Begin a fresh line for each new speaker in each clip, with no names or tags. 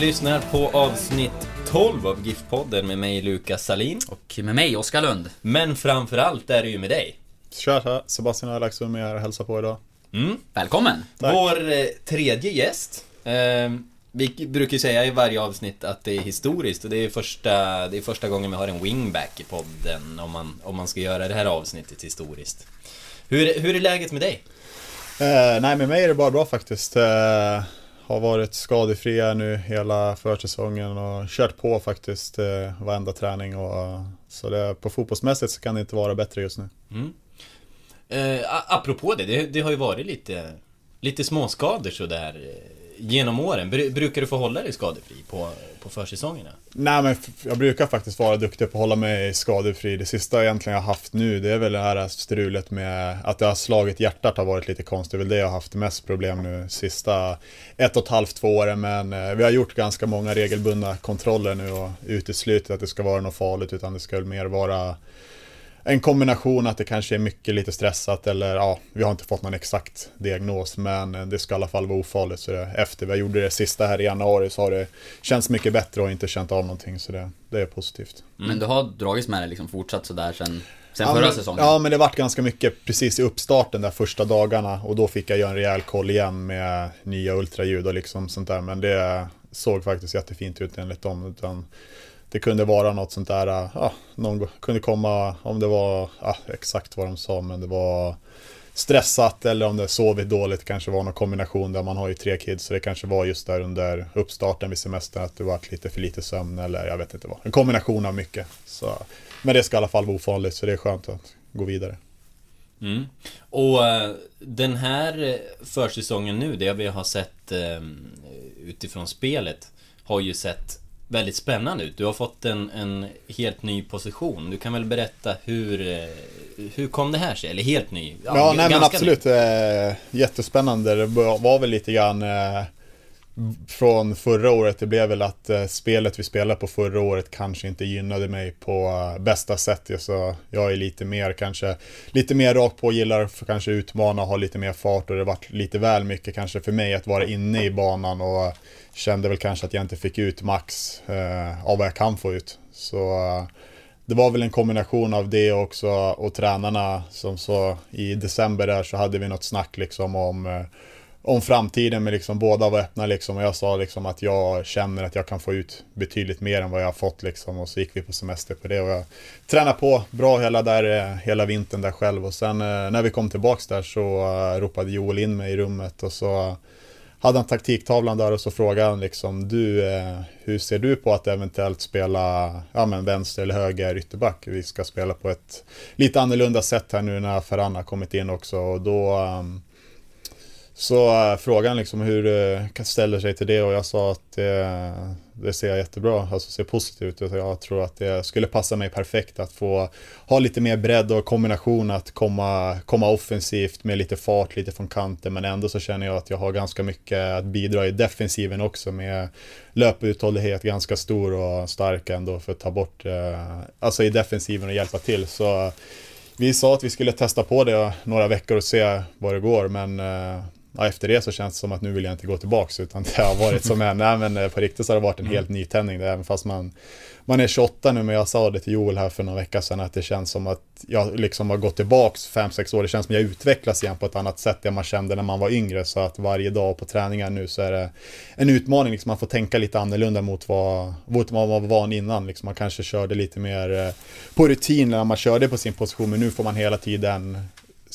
Lyssnar på avsnitt 12 av GIF-podden med mig Lukas Salin.
Och med mig, Oskar Lund.
Men framförallt är det ju med dig.
Tja, tja. Sebastian Ölaxum är här och hälsar på idag.
Mm.
Välkommen!
Tack.
Vår eh, tredje gäst. Eh, vi brukar ju säga i varje avsnitt att det är historiskt och det är första, det är första gången vi har en wingback i podden om man, om man ska göra det här avsnittet historiskt. Hur, hur är läget med dig?
Eh, nej, med mig är det bara bra faktiskt. Eh, har varit skadefria nu hela försäsongen och kört på faktiskt eh, varenda träning. Och, så det, på fotbollsmässigt så kan det inte vara bättre just nu.
Mm. Eh, apropå det, det, det har ju varit lite, lite småskador sådär eh, genom åren. Brukar du få hålla dig skadefri på, på försäsongerna?
Nej, men jag brukar faktiskt vara duktig på att hålla mig skadefri. Det sista egentligen jag har haft nu, det är väl det här strulet med att det har slagit hjärtat har varit lite konstigt. Det är väl det jag har haft mest problem nu sista ett och ett halvt, två åren. Men eh, vi har gjort ganska många regelbundna kontroller nu och uteslutit att det ska vara något farligt utan det ska väl mer vara en kombination att det kanske är mycket lite stressat eller ja, vi har inte fått någon exakt diagnos men det ska i alla fall vara ofarligt. Så det, efter vi gjorde det sista här i januari så har det känts mycket bättre och inte känt av någonting så det, det är positivt.
Men du har dragits med det liksom fortsatt sådär sen, sen
Ja,
förra
men,
säsongen?
Ja, men det vart ganska mycket precis i uppstarten där första dagarna och då fick jag göra en rejäl koll igen med nya ultraljud och liksom sånt där. Men det såg faktiskt jättefint ut enligt dem. Utan det kunde vara något sånt där, äh, ja, någon kunde komma, om det var, ja, exakt vad de sa, men det var stressat eller om det sovit dåligt kanske var någon kombination där man har ju tre kids så det kanske var just där under uppstarten vid semestern att det var lite för lite sömn eller jag vet inte vad. En kombination av mycket. Så, men det ska i alla fall vara ofarligt så det är skönt att gå vidare.
Mm. Och äh, den här försäsongen nu, det vi har sett ehm, utifrån spelet, har ju sett väldigt spännande ut. Du har fått en, en helt ny position. Du kan väl berätta hur, eh, hur kom det här sig? Eller helt ny?
Ja,
g-
nej men absolut. Eh, jättespännande. Det var var väl lite grann eh, från förra året. Det blev väl att eh, spelet vi spelade på förra året kanske inte gynnade mig på eh, bästa sätt. Jag, så jag är lite mer kanske, lite mer rakt på, gillar att kanske utmana och ha lite mer fart och det varit lite väl mycket kanske för mig att vara inne i banan och kände väl kanske att jag inte fick ut max eh, av vad jag kan få ut. Så eh, det var väl en kombination av det också och tränarna som så i december där så hade vi något snack liksom om eh, om framtiden men liksom båda var öppna liksom och jag sa liksom att jag känner att jag kan få ut betydligt mer än vad jag har fått liksom och så gick vi på semester på det och jag tränade på bra hela där eh, hela vintern där själv och sen eh, när vi kom tillbaks där så eh, ropade Joel in mig i rummet och så hade han taktiktavlan där och så frågade han liksom du, hur ser du på att eventuellt spela ja, men vänster eller höger ytterback? Vi ska spela på ett lite annorlunda sätt här nu när Ferran har kommit in också och då ehm, så äh, frågan liksom hur uh, ställer sig till det och jag sa att det, det ser jättebra, alltså ser positivt ut. Jag tror att det skulle passa mig perfekt att få ha lite mer bredd och kombination att komma, komma offensivt med lite fart, lite från kanten men ändå så känner jag att jag har ganska mycket att bidra i defensiven också med löputhållighet ganska stor och stark ändå för att ta bort, uh, alltså i defensiven och hjälpa till. Så vi sa att vi skulle testa på det några veckor och se vad det går men eh, ja, efter det så känns det som att nu vill jag inte gå tillbaks utan det har varit som en, nej men eh, på riktigt så har det varit en helt nytändning även fast man, man är 28 nu men jag sa det till Joel här för några veckor sedan att det känns som att jag liksom har gått tillbaks 5-6 år, det känns som att jag utvecklas igen på ett annat sätt än man kände när man var yngre. Så att varje dag på träningar nu så är det en utmaning, liksom man får tänka lite annorlunda mot vad, mot vad man var van innan, liksom man kanske körde lite mer eh, på rutin när man körde på sin position men nu får man hela tiden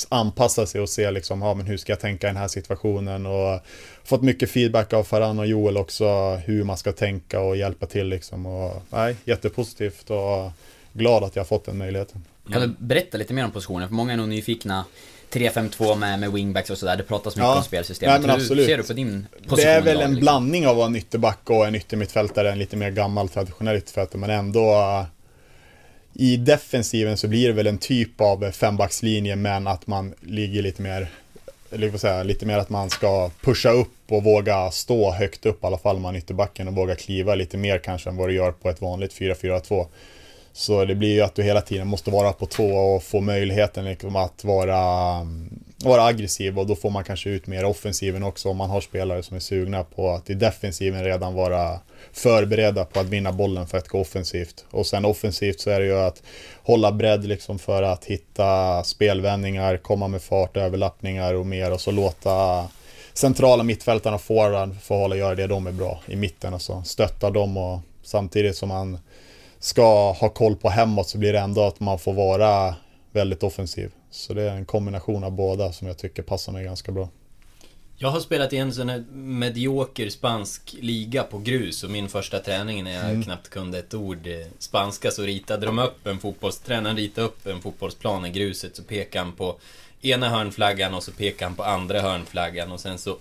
anpassa sig och se liksom, ja, men hur ska jag tänka i den här situationen och fått mycket feedback av Faran och Joel också hur man ska tänka och hjälpa till liksom och nej, jättepositivt och glad att jag har fått den möjligheten.
Kan du berätta lite mer om positionen? För många är nog nyfikna. 3-5-2 med, med wingbacks och sådär. Det pratas mycket
Ja.
om spelsystemet.
Nej,
Hur ser du på din position
Det är väl
idag,
en
liksom?
blandning av en ytterback och en yttermittfältare, en lite mer gammal traditionell ytterfältare, men ändå i defensiven så blir det väl en typ av fembackslinje, men att man ligger lite mer, eller vad säga, lite mer att man ska pusha upp och våga stå högt upp i alla fall, man är ytterbacken och våga kliva lite mer kanske än vad du gör på ett vanligt 4-4-2. Så det blir ju att du hela tiden måste vara på tå och få möjligheten liksom att vara, vara aggressiv och då får man kanske ut mer offensiven också om man har spelare som är sugna på att i defensiven redan vara förberedda på att vinna bollen för att gå offensivt. Och sen offensivt så är det ju att hålla bredd liksom för att hitta spelvändningar, komma med fart, överlappningar och mer och så låta centrala mittfältarna och forward få hålla och göra det de är bra i mitten och så stötta dem och samtidigt som man ska ha koll på hemåt så blir det ändå att man får vara väldigt offensiv. Så det är en kombination av båda som jag tycker passar mig ganska bra.
Jag har spelat i en sån här medioker spansk liga på grus och min första träning när jag
Mm.
knappt kunde ett ord eh, spanska så ritade de upp en fotbollstränaren ritade upp en fotbollsplan i gruset så pekade han på ena hörnflaggan och så pekade han på andra hörnflaggan och sen så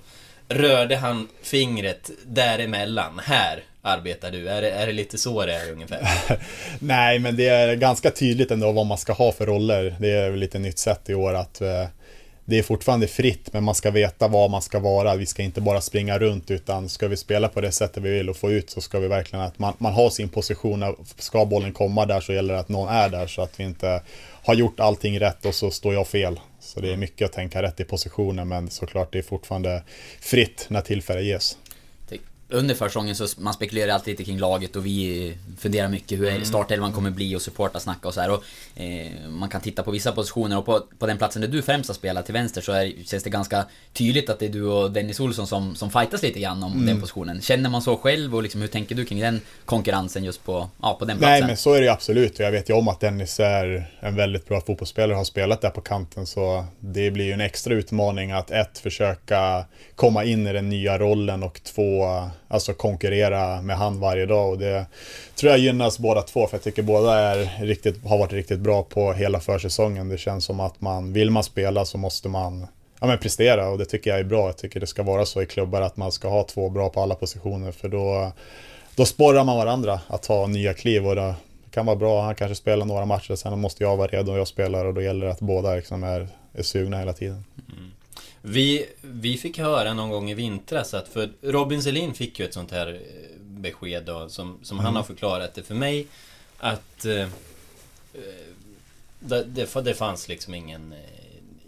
rörde han fingret däremellan. Här arbetar du. Är det, är det lite så det är ungefär?
Nej, men det är ganska tydligt ändå vad man ska ha för roller. Det är lite nytt sätt i år att eh, det är fortfarande fritt, men man ska veta vad man ska vara. Vi ska inte bara springa runt, utan ska vi spela på det sättet vi vill och få ut så ska vi verkligen att man, man har sin position. Ska bollen komma där så gäller det att någon är där så att vi inte har gjort allting rätt och så står jag fel. Så det är mycket att tänka rätt i positionen, men såklart det är fortfarande fritt när tillfälle ges.
Under försäsongen så man spekulerar alltid lite kring laget och vi funderar mycket hur
Mm.
startelvan kommer bli och supporta snacka och så här. Och, eh, man kan titta på vissa positioner och på, på den platsen där du främst har spelat till vänster så är, känns det ganska tydligt att det är du och Dennis Olsson som, som fightas lite grann om
Mm.
den positionen. Känner man så själv och liksom, hur tänker du kring den konkurrensen just på, ja, på den platsen?
Nej, men så är det ju absolut. Och jag vet ju om att Dennis är en väldigt bra fotbollsspelare och har spelat där på kanten. Så det blir ju en extra utmaning att ett, försöka komma in i den nya rollen och två, alltså konkurrera med han varje dag. Och det tror jag gynnas båda två, för jag tycker båda är riktigt, har varit riktigt bra på hela försäsongen. Det känns som att man, vill man spela så måste man ja, men prestera och det tycker jag är bra. Jag tycker det ska vara så i klubbar att man ska ha två bra på alla positioner för då, då sporrar man varandra att ta nya kliv och det kan vara bra. Han kanske spelar några matcher, sen måste jag vara redo och jag spelar och då gäller det att båda liksom är, är sugna hela tiden. Mm.
Vi, vi fick höra någon gång i vintras att för Robin Selin fick ju ett sånt här eh, besked då, som, som han har förklarat det för mig att eh, eh, det, det, det fanns liksom ingen, eh,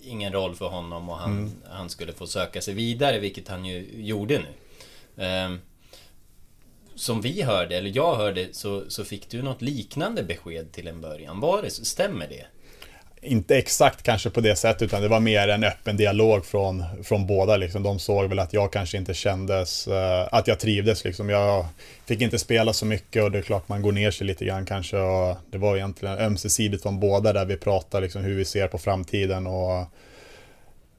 ingen roll för honom och han, han skulle få söka sig vidare, vilket han ju gjorde nu. Eh, som vi hörde, eller jag hörde, så, så fick du något liknande besked till en början. Var det? Stämmer det?
Inte exakt kanske på det sättet utan det var mer en öppen dialog från, från båda. Liksom. De såg väl att jag kanske inte kändes, eh, att jag trivdes. Liksom. Jag fick inte spela så mycket och det är klart man går ner sig lite grann kanske. Och det var egentligen ömsesidigt från båda där vi pratade liksom, hur vi ser på framtiden och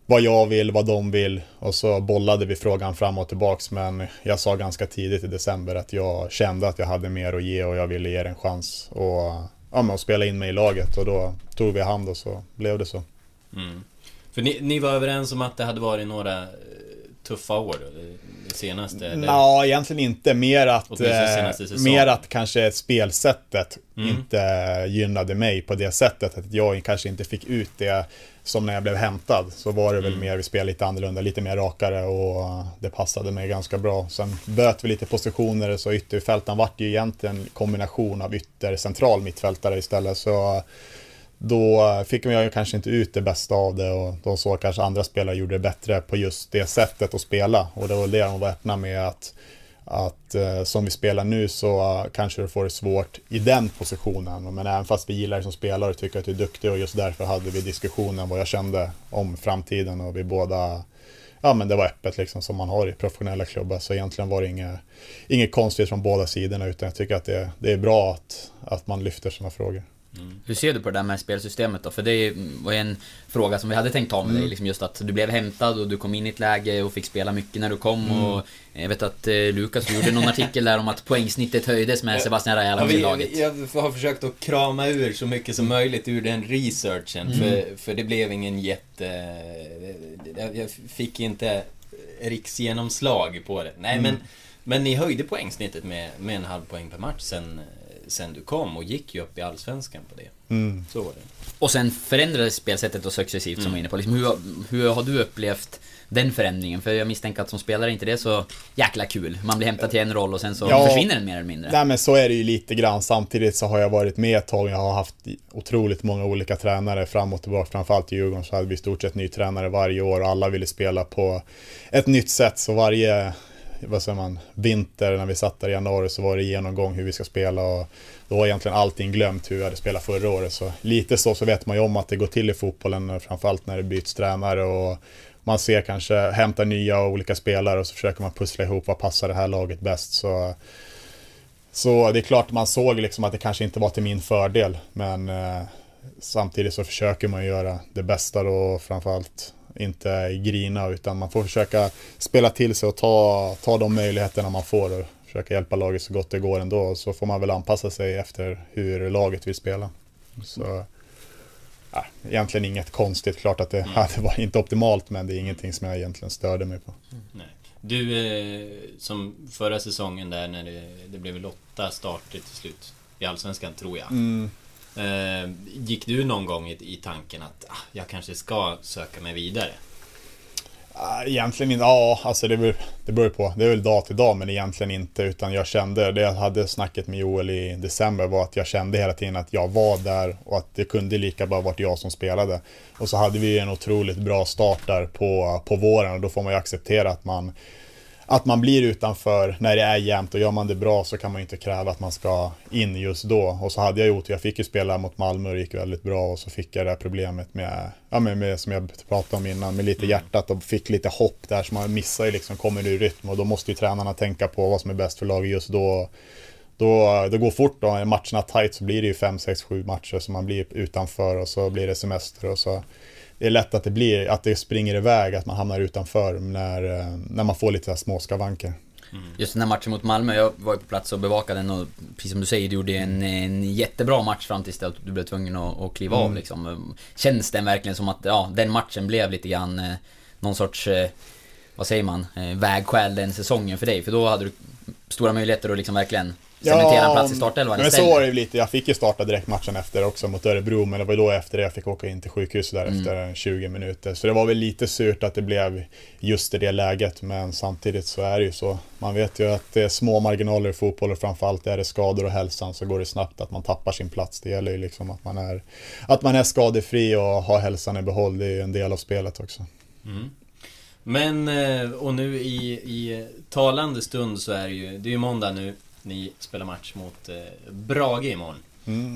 vad jag vill, vad de vill. Och så bollade vi frågan fram och tillbaks men jag sa ganska tidigt i december att jag kände att jag hade mer att ge och jag ville ge det en chans. Och ja, men att spela in mig i laget och då tog vi hand och så blev det så.
Mm. För ni, ni var överens om att det hade varit några eh, tuffa år det, senaste? eller?
Ja, egentligen inte. Mer att, eh, mer att kanske spelsättet
Mm.
inte gynnade mig på det sättet. Att jag kanske inte fick ut det som när jag blev hämtad. Så var det väl
Mm.
mer, vi spelade lite annorlunda, lite mer rakare och det passade mig ganska bra. Sen böt vi lite positioner så ytterfältaren vart ju egentligen en kombination av ytter central mittfältare istället. Så då fick jag kanske inte ut det bästa av det och de såg kanske andra spelare gjorde det bättre på just det sättet att spela. Och det var det de var öppna med att, att eh, som vi spelar nu så eh, kanske du får det svårt i den positionen. Men även fast vi gillar dig som spelare och tycker att du är duktig och just därför hade vi diskussionen vad jag kände om framtiden och vi båda Ja men det var öppet liksom som man har i professionella klubbar så egentligen var det inget, inget konstigt från båda sidorna utan jag tycker att det, det är bra att, att man lyfter sådana frågor.
Hur ser du på det där med spelsystemet då? För det var ju en fråga som vi hade tänkt ta med dig, liksom just att du blev hämtad och du kom in i ett läge och fick spela mycket när du kom och jag vet att eh, Lukas, du gjorde någon artikel där om att poängsnittet höjdes med Sebastian Rajala
Ja,
i laget.
jag har försökt att krama ur så mycket som möjligt ur den researchen. För, för det blev ingen jätte... Jag jag fick inte riksgenomslag på det. Nej, men, men ni höjde poängsnittet med, med en halv poäng per match sen, sen du kom och gick ju upp i Allsvenskan på det.
Mm.
Så var det.
Och sen förändrades spelsättet då successivt som vi var inne på. Liksom, hur, hur har du upplevt den förändringen? För jag misstänker att som spelare inte det är så jäkla kul. Man blir hämtad till en roll och sen så
Ja.
försvinner den mer eller mindre.
Nej men så är det ju lite grann. Samtidigt så har jag varit med ett tag. Jag har haft otroligt många olika tränare fram och tillbaka. Framförallt i Djurgården så hade vi i stort sett ny tränare varje år och alla ville spela på ett nytt sätt. Så varje, vad säger man, vinter när vi satt där i januari så var det genomgång hur vi ska spela och då var egentligen allting glömt hur vi hade spelat förra året. Så lite så, så vet man ju om att det går till i fotbollen, framförallt när det byts tränare och man ser kanske, hämtar nya och olika spelare och så försöker man pussla ihop vad passar det här laget bäst. Så så det är klart man såg liksom att det kanske inte var till min fördel. Men eh, samtidigt så försöker man göra det bästa då och framförallt inte grina utan man får försöka spela till sig och ta, ta de möjligheterna man får och försöka hjälpa laget så gott det går ändå. Och så får man väl anpassa sig efter hur laget vill spela. Så ja, egentligen inget konstigt. Klart att det, det var inte optimalt men det är ingenting som jag egentligen störde mig på.
Nej. Du, eh, som förra säsongen där när det, det blev väl åtta starter till slut i Allsvenskan, tror jag. Eh, Eh, gick du någon gång i, i tanken att ah, jag kanske ska söka mig vidare?
Ah, egentligen inte, ja alltså det beror, det beror på. Det är väl dag till dag men egentligen inte utan jag kände, det jag hade snacket med Joel i december var att jag kände hela tiden att jag var där och att det kunde lika bra varit jag som spelade. Och så hade vi en otroligt bra start där på, på våren och då får man ju acceptera att man att man blir utanför när det är jämnt och gör man det bra så kan man inte kräva att man ska in just då. Och så hade jag gjort, jag fick ju spela mot Malmö och det gick väldigt bra och så fick jag det här problemet med, ja men med, som jag pratade om innan, med lite hjärtat och fick lite hopp där så man missar ju liksom, kommer ur rytm och då måste ju tränarna tänka på vad som är bäst för laget just då. Då, det går fort då, är matcherna tight så blir det ju 5, 6, 7 matcher så man blir utanför och så blir det semester och så det är lätt att det blir, att det springer iväg, att man hamnar utanför när, eh, när man får lite så här små skavanker.
Just den här matchen mot Malmö, jag var ju på plats och bevakade den och precis som du säger, du gjorde en, en jättebra match fram tills att du blev tvungen att, att kliva av liksom. Känns den verkligen som att, ja, den matchen blev lite grann eh, någon sorts, eh, vad säger man, vägskäl den säsongen för dig? För då hade du stora möjligheter att liksom verkligen cementera en plats i startelvan
men så
istället.
var det ju lite. Jag fick ju starta direkt matchen efter också mot Örebro, men det var ju då efter det jag fick åka in till sjukhuset där
Mm.
efter 20 minuter. Så det var väl lite surt att det blev just i det läget, men samtidigt så är det ju så. Man vet ju att det är små marginaler i fotboll och framförallt är det skador och hälsan så går det snabbt att man tappar sin plats. Det gäller ju liksom att man är, att man är skadefri och har hälsan i behåll. Det är ju en del av spelet också.
Men, eh, och nu i, i talande stund så är det ju, det är ju måndag nu. Ni spelar match mot eh, Brage imorgon.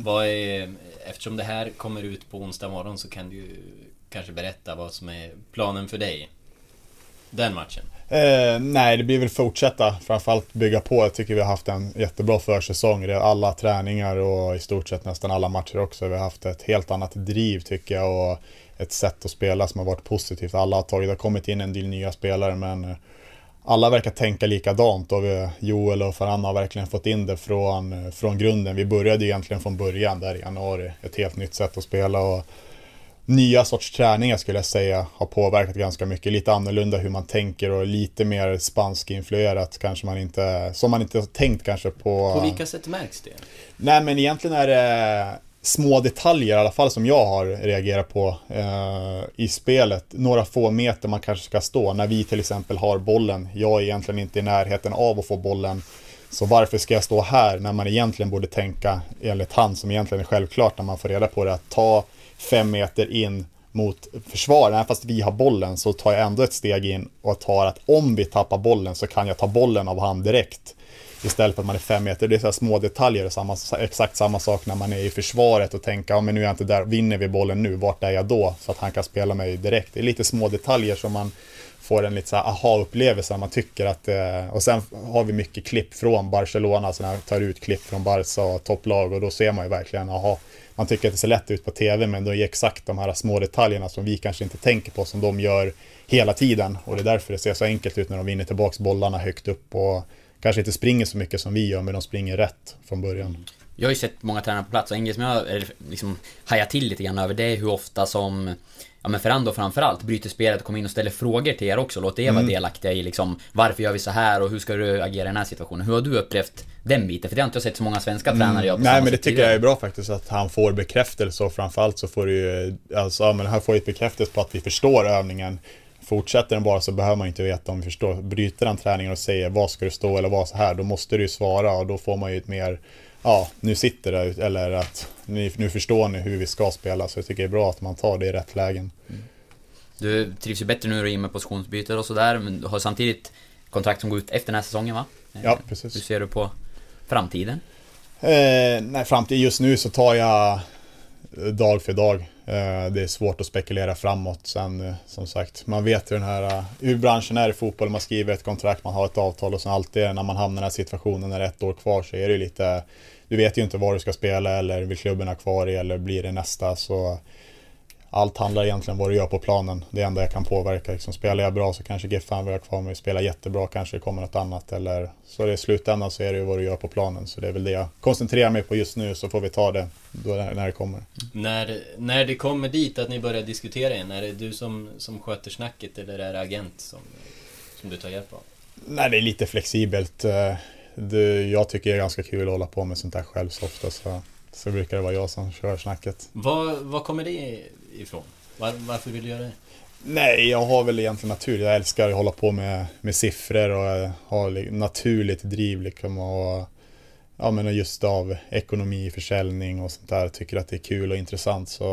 Vad är, eftersom det här kommer ut på onsdag morgon så kan du ju kanske berätta vad som är planen för dig. Den matchen.
Eh, nej, det blir väl fortsätta. Framförallt bygga på. Jag tycker vi har haft en jättebra försäsong. Det är alla träningar och i stort sett nästan alla matcher också. Vi har haft ett helt annat driv tycker jag och ett sätt att spela som har varit positivt. Alla har tagit, det har kommit in en del nya spelare men eh, alla verkar tänka likadant och vi, Joel och Ferran har verkligen fått in det från, eh, från grunden. Vi började egentligen från början där i januari. Ett helt nytt sätt att spela och nya sorts träningar skulle jag säga har påverkat ganska mycket. Lite annorlunda hur man tänker och lite mer spansk-influerat kanske man inte, som man inte har tänkt kanske på.
På vilka sätt märks det?
Nej men egentligen är det små detaljer i alla fall som jag har reagerat på eh, i spelet. Några få meter man kanske ska stå. När vi till exempel har bollen. Jag är egentligen inte i närheten av att få bollen. Så varför ska jag stå här när man egentligen borde tänka, enligt han som egentligen är självklart när man får reda på det, att ta fem meter in mot försvar, även fast vi har bollen så tar jag ändå ett steg in och tar att om vi tappar bollen så kan jag ta bollen av han direkt. Istället för att man är fem meter. Det är så här små detaljer samma, exakt samma sak när man är i försvaret och tänka, ja men nu är jag inte där, vinner vi bollen nu, vart är jag då? Så att han kan spela mig direkt. Det är lite små detaljer som man får en lite så här aha-upplevelse när man tycker att eh, Och sen har vi mycket klipp från Barcelona, så när jag tar ut klipp från Barca och topplag och då ser man ju verkligen, aha, man tycker att det ser lätt ut på TV men det är exakt de här små detaljerna som vi kanske inte tänker på som de gör hela tiden och det är därför det ser så enkelt ut när de vinner tillbaks bollarna högt upp och kanske inte springer så mycket som vi gör men de springer rätt från början.
Jag har ju sett många tränare på plats och en grej som jag liksom hajar till lite grann över det är hur ofta som Ja men Ferrando framförallt bryter spelet och kommer in och ställer frågor till er också. Låter er vara delaktiga i liksom Varför gör vi så här och hur ska du agera i den här situationen? Hur har du upplevt den biten? För det har inte jag sett så många svenska tränare göra på
Nej men det tycker jag är bra faktiskt att han får bekräftelse och framförallt så får du ju, alltså ja, men han får ju ett bekräftelse på att vi förstår övningen. Fortsätter den bara så behöver man inte veta om vi förstår. Bryter han träningen och säger vad ska du stå eller vad så här, då måste du ju svara och då får man ju ett mer Ja, nu sitter det eller att nu förstår ni hur vi ska spela så jag tycker det är bra att man tar det i rätt lägen.
Du trivs ju bättre nu du är med positionsbyten och sådär, men du har samtidigt kontrakt som går ut efter den här säsongen va?
Ja,
Eh,
precis.
Hur ser du på framtiden?
Eh, nej, framtid just nu så tar jag dag för dag. Eh, det är svårt att spekulera framåt sen eh, som sagt. Man vet hur den här, eh, hur branschen är i fotboll. Man skriver ett kontrakt, man har ett avtal och sen alltid när man hamnar i den här situationen när det är ett år kvar så är det ju lite Du vet ju inte var du ska spela eller vill klubben ha kvar i eller blir det nästa så allt handlar egentligen om vad du gör på planen. Det enda jag kan påverka. Liksom, spelar jag bra så kanske Giffan vill ha kvar mig. Spelar jättebra kanske det kommer något annat. Eller, så i slutändan så är det ju vad du gör på planen. Så det är väl det jag koncentrerar mig på just nu så får vi ta det då, när det kommer.
När, när det kommer dit att ni börjar diskutera igen, är det du som, som sköter snacket eller är det agent som, som du tar hjälp av?
Nej, det är lite flexibelt. Eh, Det, jag tycker det är ganska kul att hålla på med sånt här själv så ofta. Så, så brukar det vara jag som kör snacket.
Var, var kommer det ifrån? Var, varför vill du göra det?
Nej, jag har väl egentligen naturligt. Jag älskar att hålla på med, med siffror och li- naturligt driv liksom och ja, men just av ekonomi, försäljning och sånt där. Tycker att det är kul och intressant så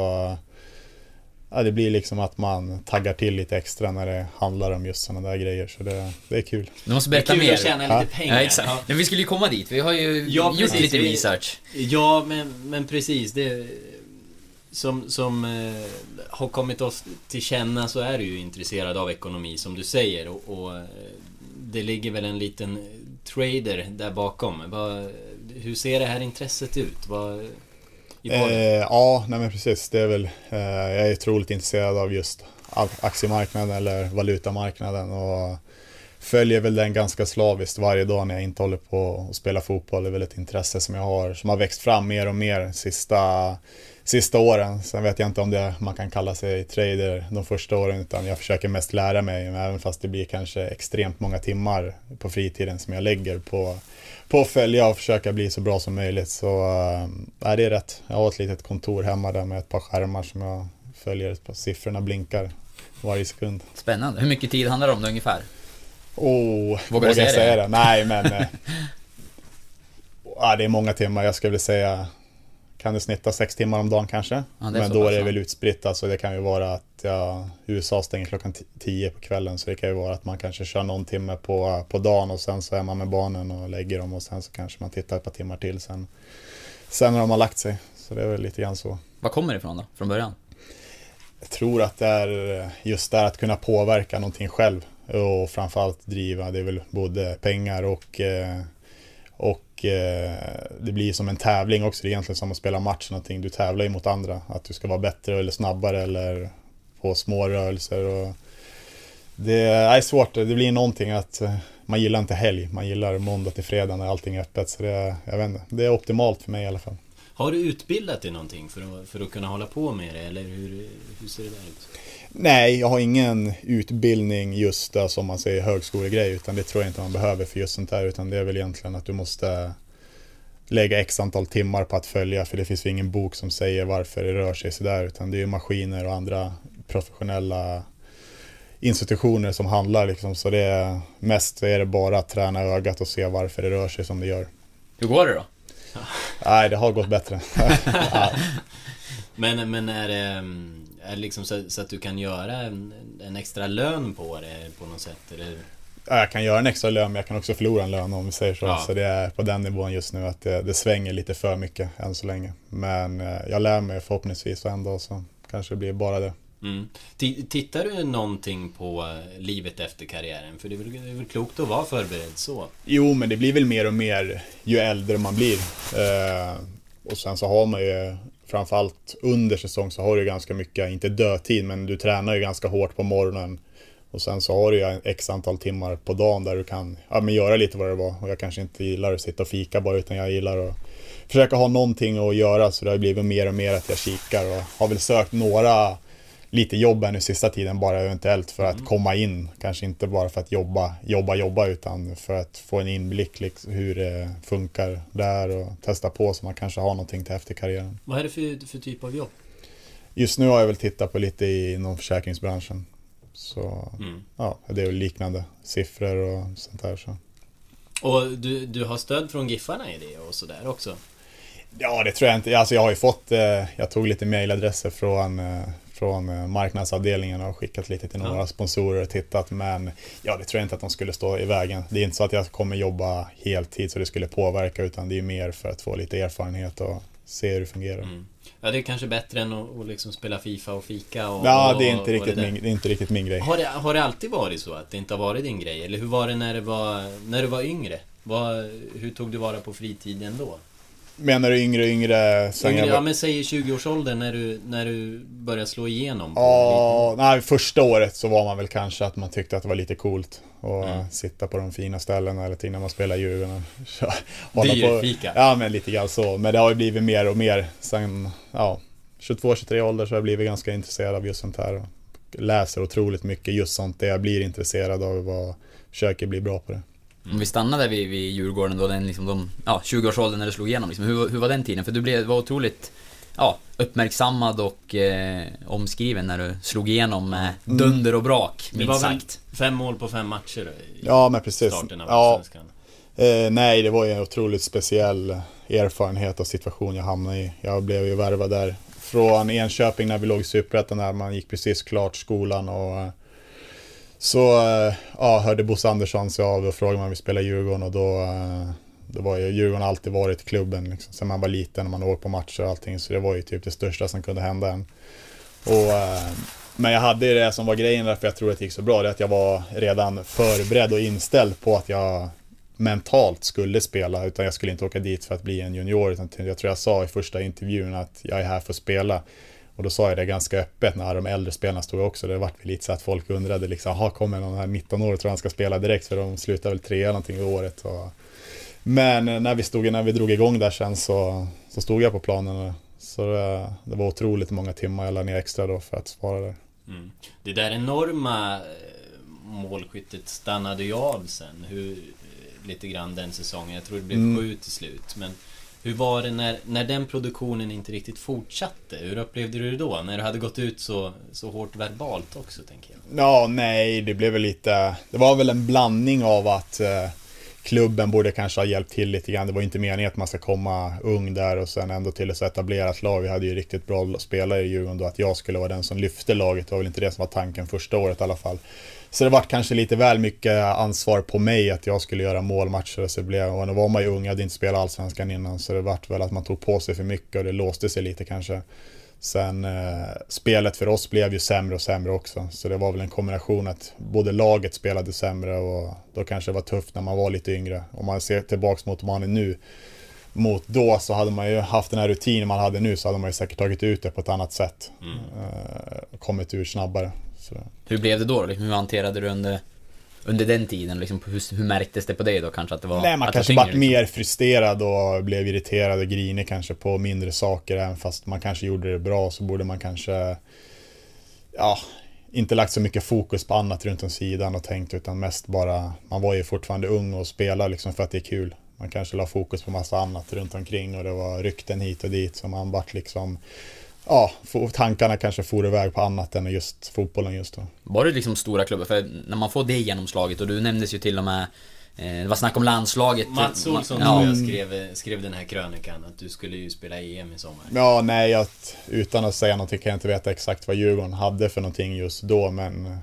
ja, det blir liksom att man taggar till lite extra när det handlar om just sådana där grejer. Så det, det är kul.
Du måste
Det är
berätta
kul
mer.
att tjäna
Ja.
lite pengar.
Ja, exakt. Ja. vi skulle ju komma dit. Vi har ju
Ja,
gjort
precis.
lite research.
Ja, men, men precis. Det, som som eh, har kommit oss till känna så är du ju intresserad av ekonomi som du säger och, och eh, det ligger väl en liten trader där bakom. Vad, hur ser det här intresset ut? Vad, i
Eh, ja, nej men precis. Det är väl, eh, jag är otroligt intresserad av just aktiemarknaden eller valutamarknaden och följer väl den ganska slaviskt varje dag när jag inte håller på att spela fotboll. Det är väl ett intresse som jag har, som har växt fram mer och mer sista, sista åren. Sen vet jag inte om det man kan kalla sig trader de första åren, utan jag försöker mest lära mig, även fast det blir kanske extremt många timmar på fritiden som jag lägger på på att följa och försöka bli så bra som möjligt. Så äh, det är rätt. Jag har ett litet kontor hemma där med ett par skärmar som jag följer. Siffrorna blinkar varje sekund.
Spännande. Hur mycket tid handlar det om det ungefär?
Oh,
Vågar du
jag
säga det?
Nej, men... eh, ja, det är många timmar. Jag skulle vilja säga... Kan det snitta sex timmar om dagen kanske?
Ja,
men då är det väl utspritt. Alltså det kan ju vara att ja, USA stänger klockan tio på kvällen. Så det kan ju vara att man kanske kör någon timme på, på dagen och sen så är man med barnen och lägger dem och sen så kanske man tittar ett par timmar till sen. Sen när de har lagt sig. Så det är väl lite grann så.
Var kommer det ifrån då? Från början?
Jag tror att det är just där att kunna påverka någonting själv och framförallt driva. Det är väl både pengar och, eh, och eh, det blir som en tävling också. Det är egentligen som att spela match någonting. Du tävlar ju mot andra. Att du ska vara bättre eller snabbare eller på små rörelser. Och det är svårt. Det blir någonting att eh, man gillar inte helg. Man gillar måndag till fredag när allting är öppet. Så det, jag vet inte, det är optimalt för mig i alla fall.
Har du utbildat dig någonting för att, för att kunna hålla på med det? Eller hur, hur ser det där ut?
Nej, jag har ingen utbildning just där som man säger högskolegrej utan det tror jag inte man behöver för just sånt där utan det är väl egentligen att du måste lägga x antal timmar på att följa för det finns ju ingen bok som säger varför det rör sig sådär utan det är ju maskiner och andra professionella institutioner som handlar liksom. Så det är mest är det bara att träna ögat och se varför det rör sig som det gör.
Hur går det då?
Nej, det har gått bättre. ja.
Men, men är det, mm, är det liksom så, så att du kan göra en, en extra lön på det på något sätt? Eller?
Ja, Jag kan göra en extra lön men jag kan också förlora en lön om vi säger så.
Ja.
Så det är på den nivån just nu att det, det svänger lite för mycket än så länge. Men eh, jag lär mig förhoppningsvis och en dag så kanske det blir bara det.
Mm. Ti- Tittar du någonting på eh, livet efter karriären? För det är väl, det är väl klokt att vara förberedd så?
Jo, men det blir väl mer och mer ju äldre man blir. Eh, och sen så har man ju framförallt under säsong så har du ganska mycket, inte dödtid, men du tränar ju ganska hårt på morgonen. Och sen så har du ju x antal timmar på dagen där du kan ja, men göra lite vad det var. Och jag kanske inte gillar att sitta och fika bara, utan jag gillar att försöka ha någonting att göra. Så det har blivit mer och mer att jag kikar och har väl sökt några lite jobb här nu sista tiden bara eventuellt för att komma in. Kanske inte bara för att jobba, jobba, jobba utan för att få en inblick liksom, hur det funkar där och testa på så man kanske har någonting till efter karriären.
Vad är det för, för typ av jobb?
Just nu har jag väl tittat på lite inom försäkringsbranschen. Så
Mm.
ja, det är väl liknande siffror och sånt där. Så.
Och du, du har stöd från Giffarna i det och sådär också?
Ja, det tror jag inte. Alltså jag har ju fått, eh, jag tog lite mailadresser från, eh, från eh, marknadsavdelningen och skickat lite till några
Ja.
sponsorer och tittat. Men ja, det tror jag inte att de skulle stå i vägen. Det är inte så att jag kommer jobba heltid så det skulle påverka utan det är mer för att få lite erfarenhet och se hur det fungerar.
Mm. Ja, det är kanske bättre än att, att liksom spela Fifa och fika och...
Ja, det är inte riktigt,
det
min, det är inte riktigt min grej.
Har det, har det alltid varit så att det inte har varit din grej? Eller hur var det när, det var, när du var yngre? Vad, hur tog du vara på fritiden då?
Menar du yngre, yngre?
Yngre,
jag
ja men säg i 20-årsåldern när du, när du började slå igenom
Ja, nej, första året så var man väl kanske att man tyckte att det var lite coolt att
Mm.
sitta på de fina ställena eller till när man spelar Djurgården.
Dyrfika.
Ja, men lite grann så. Men det har ju blivit mer och mer. Sen, ja, 22-23 ålder så har jag blivit ganska intresserad av just sånt här. Och läser otroligt mycket just sånt det jag blir intresserad av och försöker bli bra på det.
Om vi stannar där vid, vid Djurgården då, den liksom de, ja, 20-årsåldern när du slog igenom liksom. Hur, hur var den tiden? För du blev, var otroligt, ja, uppmärksammad och eh, omskriven när du slog igenom med dunder och brak,
Det
minst sagt.
fem mål på fem matcher i
Ja, men precis.
starten av
Ja,
Allsvenskan.
Eh, nej, det var ju en otroligt speciell erfarenhet och situation jag hamnade i. Jag blev ju värvad där från Enköping när vi låg i Superettan där man gick precis klart skolan och eh, så eh, ja, hörde Bosse Andersson sig av och frågade om jag ville spela i Djurgården och då eh, var ju, Djurgården har alltid varit klubben liksom, sen man var liten och man åkte på matcher och allting så det var ju typ det största som kunde hända en. Och, eh, men jag hade ju det som var grejen därför jag tror att det gick så bra, det är att jag var redan förberedd och inställd på att jag mentalt skulle spela, utan jag skulle inte åka dit för att bli en junior, utan jag tror jag sa i första intervjun att jag är här för att spela. Och då sa jag det ganska öppet när de äldre spelarna stod också. Det vart lite så att folk undrade liksom, jaha kommer någon här 19 år och tror han ska spela direkt för de slutar väl trea någonting i året. Och... Men eh, när vi, stod, när vi drog igång där sen så, så stod jag på planen. Så det, det var otroligt många timmar jag la ner extra då för att svara där.
Mm. Det där enorma eh, målskyttet stannade ju av sen. Hur, eh, lite grann den säsongen. Jag tror det blev
Mm.
sju till slut. Men hur var det när, när den produktionen inte riktigt fortsatte? Hur upplevde du det då? När du hade gått ut så, så hårt verbalt också, tänker jag.
Ja, nej, det blev väl lite... Det var väl en blandning av att eh, klubben borde kanske ha hjälpt till lite grann. Det var inte meningen att man ska komma ung där och sen ändå till ett så etablerat lag. Vi hade ju riktigt bra spelare i Djurgården då. Att jag skulle vara den som lyfte laget var väl inte det som var tanken första året i alla fall. Så det var kanske lite väl mycket ansvar på mig att jag skulle göra målmatcher. Så det blev, och då var man ju ung, jag hade inte spelat Allsvenskan innan. Så det vart väl att man tog på sig för mycket och det låste sig lite kanske. Sen eh, spelet för oss blev ju sämre och sämre också. Så det var väl en kombination att både laget spelade sämre och då kanske det var tufft när man var lite yngre. Om man ser tillbaks mot man är nu. Mot då så hade man ju haft den här rutinen man hade nu så hade man ju säkert tagit ut det på ett annat sätt. Eh, kommit ur snabbare. Så,
Hur blev det då? Liksom, hur hanterade du under, under den tiden? Liksom, hur, hur märktes det på dig då kanske att det var...
Nej, man
var
kanske varit
liksom?
mer frustrerad och blev irriterad och grinig kanske på mindre saker. Även fast man kanske gjorde det bra så borde man kanske ja, inte lagt så mycket fokus på annat runt om sidan och tänkt utan mest bara, man var ju fortfarande ung och spelade liksom för att det är kul. Man kanske la fokus på massa annat runt omkring och det var rykten hit och dit så man vart liksom ja, få- tankarna kanske for iväg på annat än just fotbollen just då.
Var det liksom stora klubbar? För när man får det genomslaget och du nämndes ju till och med eh, Det var snack om landslaget
Mats Olsson
ja.
jag skrev, skrev den här krönikan att du skulle ju spela EM i sommar.
Ja, nej, jag, utan att säga någonting kan jag inte veta exakt vad Djurgården hade för någonting just då, men eh,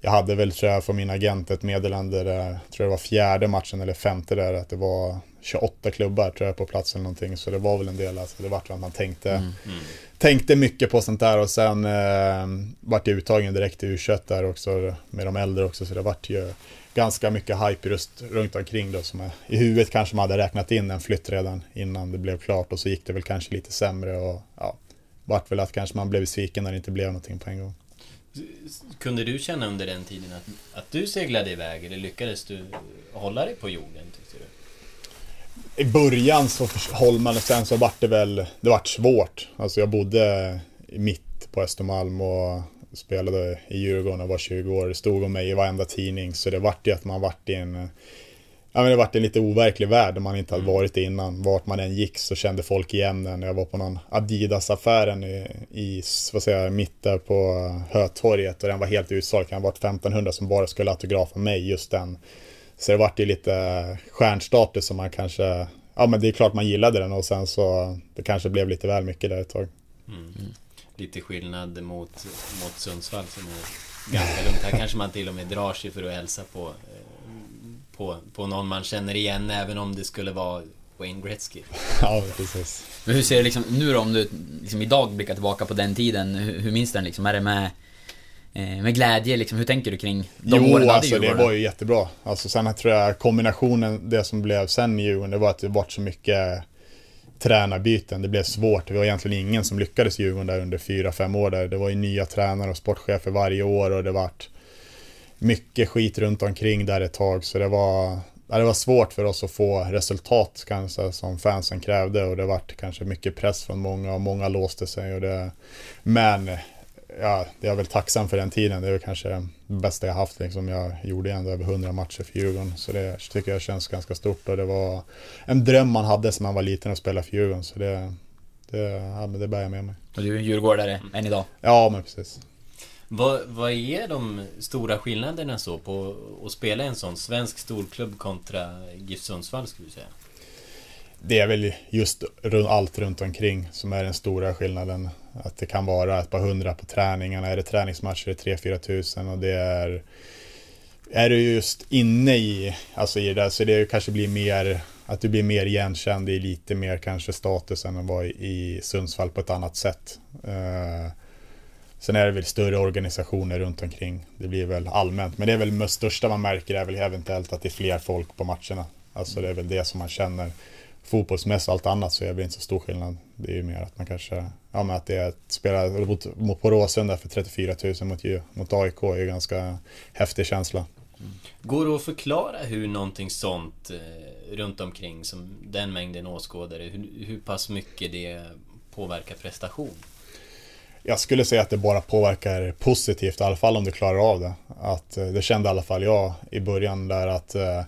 jag hade väl, tror jag, från min agent ett meddelande där, jag tror det var fjärde matchen eller femte där, att det var 28 klubbar tror jag på plats eller någonting, så det var väl en del, alltså det vart att man tänkte, tänkte mycket på sånt där och sen eh, vart jag uttagen direkt i U21 där också med de äldre också, så det vart ju ganska mycket hype just runt omkring då som är, i huvudet kanske man hade räknat in en flytt redan innan det blev klart och så gick det väl kanske lite sämre och ja, vart väl att kanske man blev besviken när det inte blev någonting på en gång.
Kunde du känna under den tiden att, att du seglade iväg eller lyckades du hålla dig på jorden?
I början så höll man och sen så vart det väl, det vart svårt. Alltså jag bodde mitt på Östermalm och spelade i Djurgården och var 20 år. Det stod om mig i varenda tidning så det vart ju att man vart i en Ja men det vart en lite overklig värld där man inte hade varit i innan. Vart man än gick så kände folk igen en. Jag var på någon Adidas-affären i, i vad säger jag, mitt där på Hötorget och den var helt utsåld. Det kan ha varit 1500 som bara skulle autografa mig, just den. Så det vart ju lite stjärnstatus som man kanske, ja men det är klart man gillade den och sen så det kanske blev lite väl mycket där ett tag.
Lite skillnad mot, mot Sundsvall som är ganska lugnt. Här kanske man till och med drar sig för att hälsa på, eh, på, på någon man känner igen även om det skulle vara Wayne Gretzky.
Ja, precis.
Men hur ser det liksom nu då om du liksom idag blickar tillbaka på den tiden? Hur, hur minns den liksom? Är det med, med glädje liksom? Hur tänker du kring de
jo,
åren hade
alltså det var ju jättebra. Alltså sen tror jag kombinationen, det som blev sen i Djurgården, det var att det vart så mycket tränarbyten. Det blev svårt. Det var egentligen ingen som lyckades i Djurgården där under fyra fem år där. Det var ju nya tränare och sportchefer varje år och det vart mycket skit runt omkring där ett tag. Så det var, det var svårt för oss att få resultat kanske som fansen krävde och det vart kanske mycket press från många och många låste sig. Och det, men ja, jag är väl tacksam för den tiden. Det är väl kanske det bästa jag haft. Liksom. Jag gjorde ändå över 100 matcher för Djurgården. Så det tycker jag känns ganska stort. Och det var en dröm man hade som man var liten att spela för Djurgården. Så det, det, ja, men det bär jag med mig.
Och du är djurgårdare än idag?
Ja, men precis.
Vad, vad är de stora skillnaderna så på att spela en sån svensk storklubb kontra GIF Sundsvall skulle du säga?
Det är väl just allt runt omkring som är den stora skillnaden. Att det kan vara ett par hundra på träningarna. Är det träningsmatcher är det 3-4 tusen och det är... Är du just inne i, alltså i det där så det kanske blir mer, att du blir mer igenkänd i lite mer kanske status än att vara i, Sundsvall på ett annat sätt. Uh, sen är det väl större organisationer runt omkring. Det blir väl allmänt, men det är väl det största man märker är väl eventuellt att det är fler folk på matcherna. Alltså det är väl det som man känner fotbollsmässigt och allt annat så är det inte så stor skillnad. Det är ju mer att man kanske, ja men att det är att spela mot, mot på Råsunda för 34 000 mot, mot AIK är ju ganska häftig känsla.
Går det att förklara hur någonting sånt eh, runt omkring som den mängden åskådare, hur, hur pass mycket det påverkar prestation?
Jag skulle säga att det bara påverkar positivt, i alla fall om du klarar av det. Att, eh, det kände i alla fall jag i början där att eh,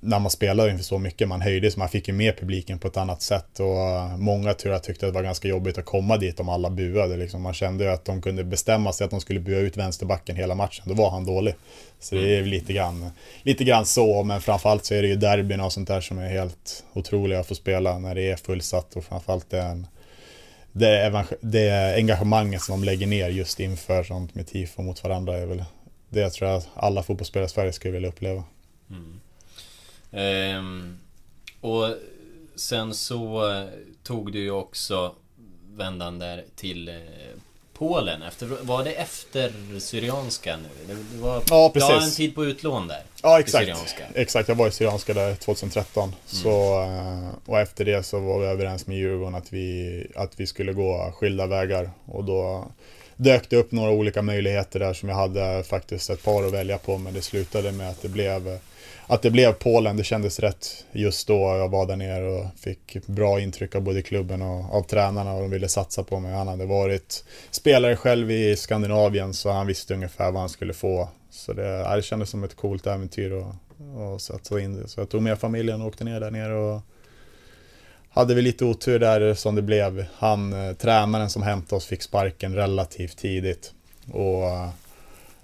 när man spelade inför så mycket, man höjdes, man fick ju med publiken på ett annat sätt och många tror jag tyckte att det var ganska jobbigt att komma dit om alla buade. Liksom. Man kände ju att de kunde bestämma sig att de skulle bua ut vänsterbacken hela matchen, då var han dålig. Så det är lite grann, lite grann så, men framförallt så är det ju derbyn och sånt där som är helt otroliga att få spela när det är fullsatt och framförallt det är en det, det engagemanget som de lägger ner just inför sånt med tifo mot varandra är väl det jag tror att alla fotbollsspelare i Sverige skulle vilja uppleva.
Ehm, och sen så eh, tog du ju också vändan där till eh, Polen. Efter, var det efter Syrianska nu? Det, var
Ja, precis.
Ja, en tid på utlån där.
Ja exakt,
Syrianska.
exakt. Jag var i Syrianska där 2013. Så, eh, och efter det så var vi överens med Djurgården att vi, att vi skulle gå skilda vägar. Och då dök det upp några olika möjligheter där som jag hade faktiskt ett par att välja på. Men det slutade med att det blev att det blev Polen, det kändes rätt just då jag var där nere och fick bra intryck av både klubben och av tränarna och de ville satsa på mig. Han hade varit spelare själv i Skandinavien så han visste ungefär vad han skulle få. Så det, det kändes som ett coolt äventyr och, och satsa in det. Så jag tog med familjen och åkte ner där nere och hade vi lite otur där som det blev. Han, eh, tränaren som hämtade oss fick sparken relativt tidigt. Och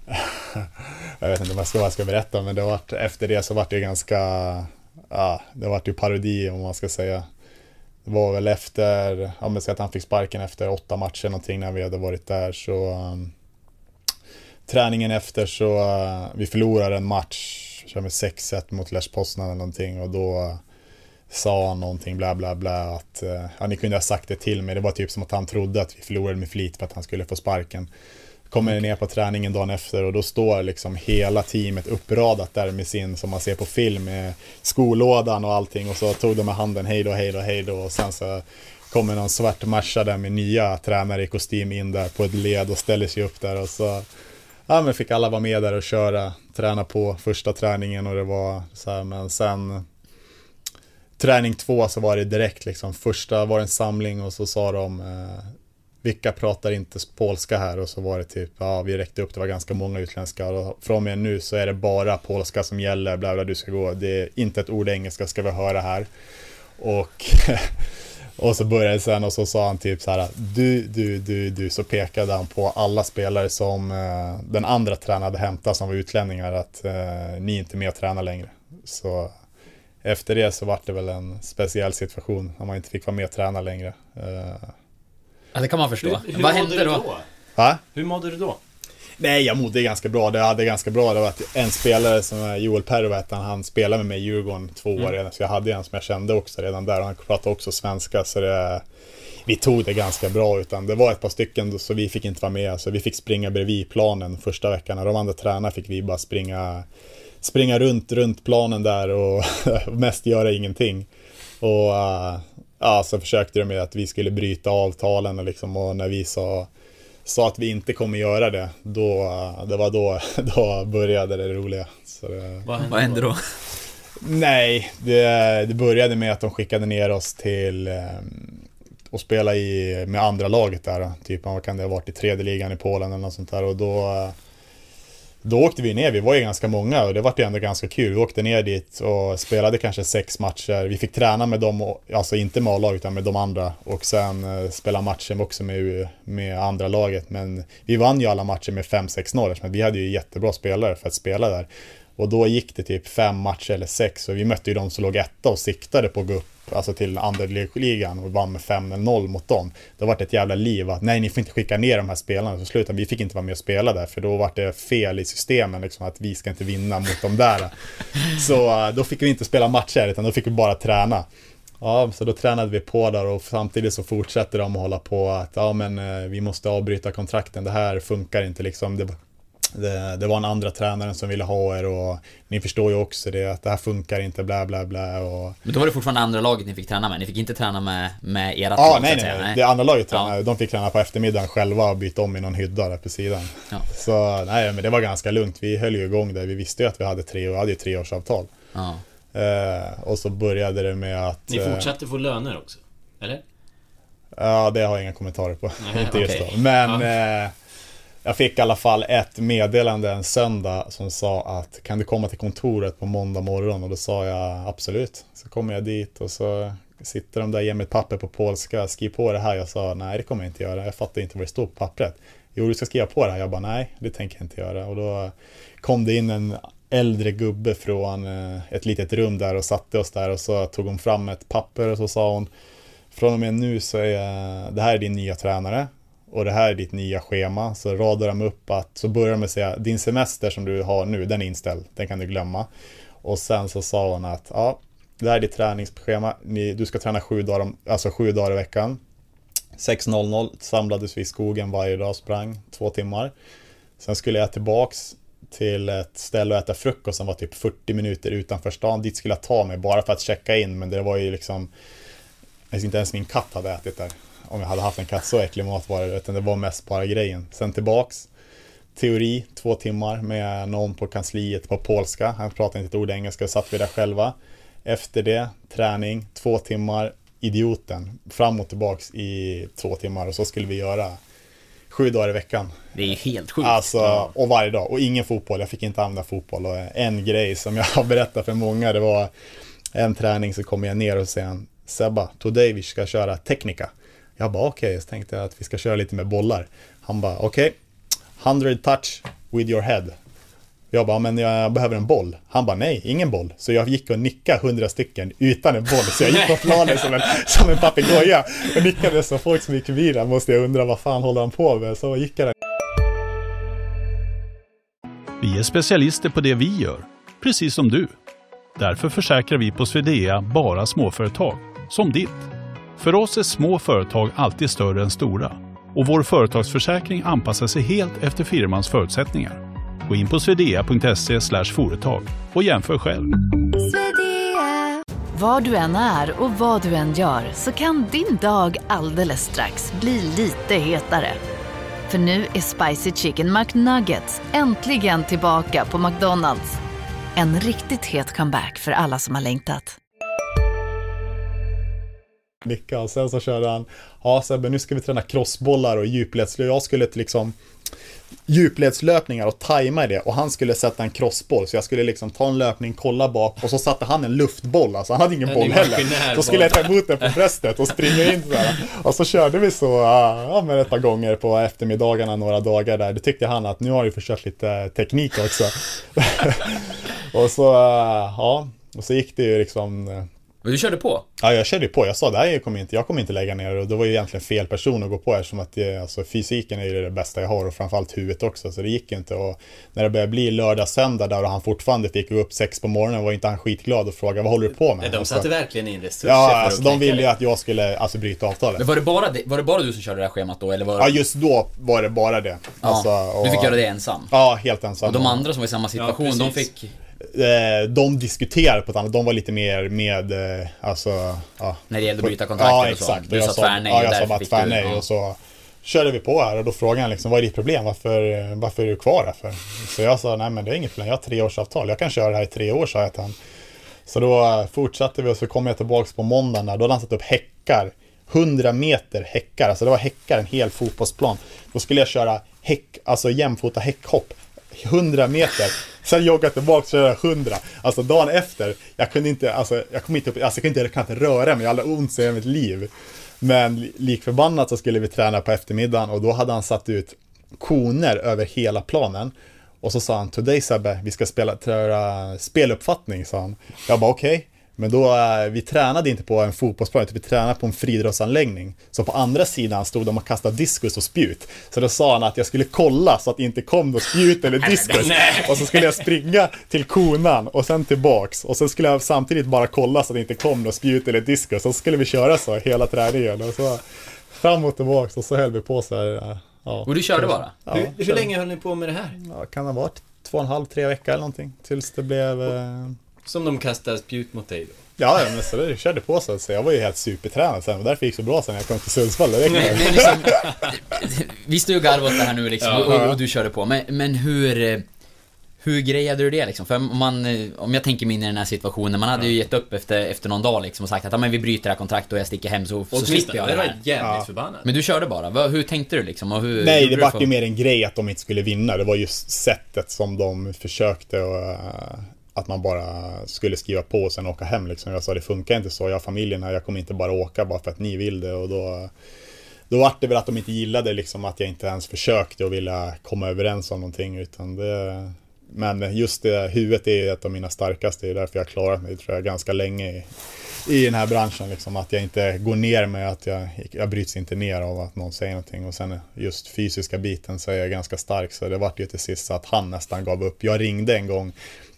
jag vet inte vad jag ska, vad jag ska berätta, men det vart, efter det så vart det ganska, ja, det vart ju parodi om man ska säga. Det var väl efter, ja men att han fick sparken efter åtta matcher någonting när vi hade varit där så um, Träningen efter så, uh, vi förlorade en match, kör med 6-1 mot Lech Poznan eller någonting och då uh, sa han någonting bla bla bla att, uh, ja ni kunde ha sagt det till mig, det var typ som att han trodde att vi förlorade med flit för att han skulle få sparken. Kommer ner på träningen dagen efter och då står liksom hela teamet uppradat där med sin, som man ser på film, med skolådan och allting. Och så tog de med handen hej då, hej då, hej då. Och sen så kommer någon svart Merca där med nya tränare i kostym in där på ett led och ställer sig upp där. Och så Ja men fick alla vara med där och köra, träna på första träningen och det var så här men sen Träning två så var det direkt liksom, första var en samling och så sa de eh, vilka pratar inte polska här? Och så var det typ, ja vi räckte upp, det var ganska många utländska. Och från och med nu så är det bara polska som gäller, bla bla, du ska gå. Det är inte ett ord engelska ska vi höra här. Och, och så började det sen och så sa han typ så här, du, du, du, du, så pekade han på alla spelare som eh, den andra tränaren hade hämtat som var utlänningar, att eh, ni är inte med och tränar längre. Så efter det så var det väl en speciell situation, när man inte fick vara med och träna längre. Eh,
Ja, det kan man förstå.
Hur, hur
Vad
mådde
hände
du
då?
då?
Va?
Hur mådde du då?
Nej, jag mådde ganska bra. Det hade ganska bra. Det var att en spelare som är Joel Perro, han, han spelade med mig i Djurgården två år redan. Så jag hade en som jag kände också redan där. Och han pratade också svenska. Så det, vi tog det ganska bra. Utan det var ett par stycken så vi fick inte vara med. Så vi fick springa bredvid planen första veckan. När de andra tränarna fick vi bara springa, springa runt, runt planen där och mest göra ingenting. Och uh, ja, så försökte de med att vi skulle bryta avtalen och, liksom, och när vi sa, sa att vi inte kommer göra det, då, det var då, då började det roliga. Så det,
Vad hände,
Vad hände då?
nej, det, det började med att de skickade ner oss till um, och spela i, med andra laget där. Typ, vad kan det ha varit i tredje ligan i Polen eller något sånt där. Och då, då åkte vi ner, vi var ju ganska många och det var ju ändå ganska kul. Vi åkte ner dit och spelade kanske sex matcher. Vi fick träna med dem, alltså inte med A-laget utan med de andra. Och sen eh, spela matchen också med, med andra laget. Men vi vann ju alla matcher med 5-6-0 men vi hade ju jättebra spelare för att spela där. Och då gick det typ fem matcher eller sex och vi mötte ju de som låg etta och siktade på att gå upp alltså till andra ligan och vann med 5-0 mot dem. Det var ett jävla liv att nej, ni får inte skicka ner de här spelarna. Så slutade vi fick inte vara med och spela där för då var det fel i systemen liksom att vi ska inte vinna mot de där. Så eh, då fick vi inte spela matcher utan då fick vi bara träna. Ja, så då tränade vi på där och samtidigt så fortsätter de att hålla på att ja, men eh, vi måste avbryta kontrakten. Det här funkar inte liksom. Det, det, det, var en andra tränaren som ville ha er och ni förstår ju också det att det här funkar inte bla bla bla och...
Men då var det fortfarande andra laget ni fick träna med? Ni fick inte träna med, med ert
Ja,
lag,
nej, nej, nej. Det andra laget tränade,
Ja.
de fick träna på eftermiddagen själva och byta om i någon hydda där på sidan.
Ja.
Så nej, men det var ganska lugnt. Vi höll ju igång där. Vi visste ju att vi hade tre, vi hade ju treårsavtal.
Ja.
Eh, och så började det med att...
Ni
eh,
fortsatte få löner också? Eller?
Ja, det har jag inga kommentarer på.
Nej,
inte just
okej.
då. Men eh, jag fick i alla fall ett meddelande en söndag som sa att kan du komma till kontoret på måndag morgon? Och då sa jag absolut. Så kommer jag dit och så sitter de där och ger mig ett papper på polska. Skriv på det här. Jag sa nej, det kommer jag inte göra. Jag fattar inte vad det står på pappret. Jo, du ska skriva på det här. Jag bara nej, det tänker jag inte göra. Och då kom det in en äldre gubbe från eh, ett litet rum där och satte oss där och så tog hon fram ett papper och så sa hon från och med nu så är det här är din nya tränare och det här är ditt nya schema. Så radar de upp att, så börjar de med att säga din semester som du har nu, den är inställd, den kan du glömma. Och sen så sa hon att ja, det här är ditt träningsschema, Ni, du ska träna sju dagar, om- alltså sju dagar i veckan. 6.00 samlades vi i skogen varje dag och sprang två timmar. Sen skulle jag tillbaks till ett ställe och äta frukost som var typ 40 minuter utanför stan. Dit skulle jag ta mig bara för att checka in men det var ju liksom inte ens min katt hade ätit där. Om jag hade haft en katt, så äcklig mat var det. Utan det var mest bara grejen. Sen tillbaks. Teori, två timmar med någon på kansliet på polska. Han pratade inte ett ord engelska, satt vi där själva. Efter det, träning, två timmar, idioten. Fram och tillbaks i två timmar och så skulle vi göra sju dagar i veckan.
Det är helt sjukt.
Alltså, och varje dag. Och ingen fotboll. Jag fick inte använda fotboll. Och en grej som jag har berättat för många, det var en träning så kommer jag ner och säger Sebba, today vi ska köra teknika. Jag bara okej, så tänkte jag att vi ska köra lite med bollar. Han bara okej, 100 touch with your head. Jag bara, men jag behöver en boll. Han bara, nej, ingen boll. Så jag gick och nickade hundra stycken utan en boll. Så jag gick på planen som en, som en papegoja och nickade så folk som gick förbi där måste jag undra vad fan håller han på med. Så gick jag där.
Vi är specialister på det vi gör, precis som du. Därför försäkrar vi på Swedea bara småföretag, som ditt. För oss är små företag alltid större än stora och vår företagsförsäkring anpassar sig helt efter firmans förutsättningar. Gå in på swedea.se företag och jämför själv.
Var du än är och vad du än gör så kan din dag alldeles strax bli lite hetare. För nu är Spicy Chicken McNuggets äntligen tillbaka på McDonalds. En riktigt het comeback för alla som har längtat.
Nicka och sen så körde han, ja Sebbe nu ska vi träna crossbollar och djupledslöp. Jag skulle liksom djupledslöpningar och tajma i det och han skulle sätta en crossboll så jag skulle liksom ta en löpning, kolla bak och så satte han en luftboll, alltså han hade ingen
En
boll heller. Så skulle jag ta emot den på bröstet och springa in så här. Och så körde vi så, ja men ett par gånger på eftermiddagarna några dagar där. Det tyckte han att nu har jag försökt lite teknik också. och så, ja, och så gick det ju liksom
Men du körde på?
Ja, jag körde på. Jag sa det här kommer inte, jag kommer inte lägga ner och det var ju egentligen fel person att gå på eftersom att det, alltså, fysiken är ju det bästa jag har och framförallt huvudet också. Så det gick inte. Och när det började bli lördag, söndag där och han fortfarande fick gå upp sex på morgonen var inte han skitglad och frågade vad håller du på med?
De
Alltså,
satte verkligen in resurser
Ja,
för
alltså
att
de ville ju att jag skulle alltså, bryta avtalet.
Men var det, bara, det- var det bara du som körde det här schemat då? Eller var
Ja, just då var det bara det.
Ja,
Alltså, och,
du fick göra det ensam?
Ja, helt ensam.
Och de andra som var i samma situation, de
precis.
fick...
Eh, de diskuterade på ett annat, de var lite mer med, eh, alltså, ja.
När det gällde att bryta kontraktet
Ja,
och så.
exakt.
Du sa tvärnej
Ja,
och
jag sa bara tvärnej
ja.
och så körde vi på här och då frågade han liksom, vad är ditt problem? Varför, varför är du kvar här för? Så jag sa, nej men det är inget problem, jag har tre års avtal, jag kan köra det här i tre år, sa jag till honom. Så då eh, fortsatte vi och så kom jag tillbaks på måndagen där, då hade han satt upp häckar. 100 meter häckar, alltså det var häckar, en hel fotbollsplan. Då skulle jag köra häck, alltså jämfota häckhopp. 100 meter. Sen jogga tillbaka och köra 100. Alltså dagen efter, jag kunde inte, alltså jag kom inte upp, alltså jag kunde inte, jag kunde inte röra mig, jag hade ont i hela mitt liv. Men likförbannat lik förbannat så skulle vi träna på eftermiddagen och då hade han satt ut koner över hela planen. Och så sa han, today Sebbe, vi ska spela, träna speluppfattning, sa han. Jag bara okej. Men då, eh, vi tränade inte på en fotbollsplan, utan vi tränade på en friidrottsanläggning. Så på andra sidan stod de och kastade diskus och spjut. Så då sa han att jag skulle kolla så att det inte kom något spjut eller diskus. Och så skulle jag springa till konan och sen tillbaks. Och sen skulle jag samtidigt bara kolla så att det inte kom något spjut eller diskus. Och så skulle vi köra så hela träningen. Och så fram och tillbaks och så höll vi på så här. eh, Ja.
Och du körde bara?
Ja,
Hur, hur länge höll ni på med det här?
Ja, kan det ha varit två och en halv, tre veckor eller någonting. Tills det blev... Eh...
Som de kastade spjut mot dig då?
Ja, ja, men så det körde på så, så jag var ju helt supertränad sen. Och därför gick det så bra sen när jag kom till Sundsvall.
Men liksom, vi står ju och garvar åt det här nu liksom, och, och du körde på. Men, men hur... eh, Hur grejade du det liksom? För om man, eh, om jag tänker mig in i den här situationen, man hade ju gett upp efter, efter någon dag liksom och sagt att ja, men vi bryter det här kontraktet och jag sticker hem så, så slipper jag det
det var
här.
jävligt förbannad.
Men du körde bara, hur tänkte du liksom? Och hur,
Nej, det var ju mer en grej att de inte skulle vinna. Det var just sättet som de försökte och, eh, att man bara skulle skriva på och sen åka hem liksom. Jag sa det funkar inte så, jag har familjen här, jag kommer inte bara åka bara för att ni vill det och då då var det väl att de inte gillade liksom att jag inte ens försökte och ville komma överens om någonting utan det Men just det, huvudet är ett av mina starkaste, det är därför jag har klarat mig tror jag ganska länge i, i den här branschen liksom att jag inte går ner med att jag, jag bryts inte ner av att någon säger någonting och sen just fysiska biten så är jag ganska stark så det vart ju till sist så att han nästan gav upp. Jag ringde en gång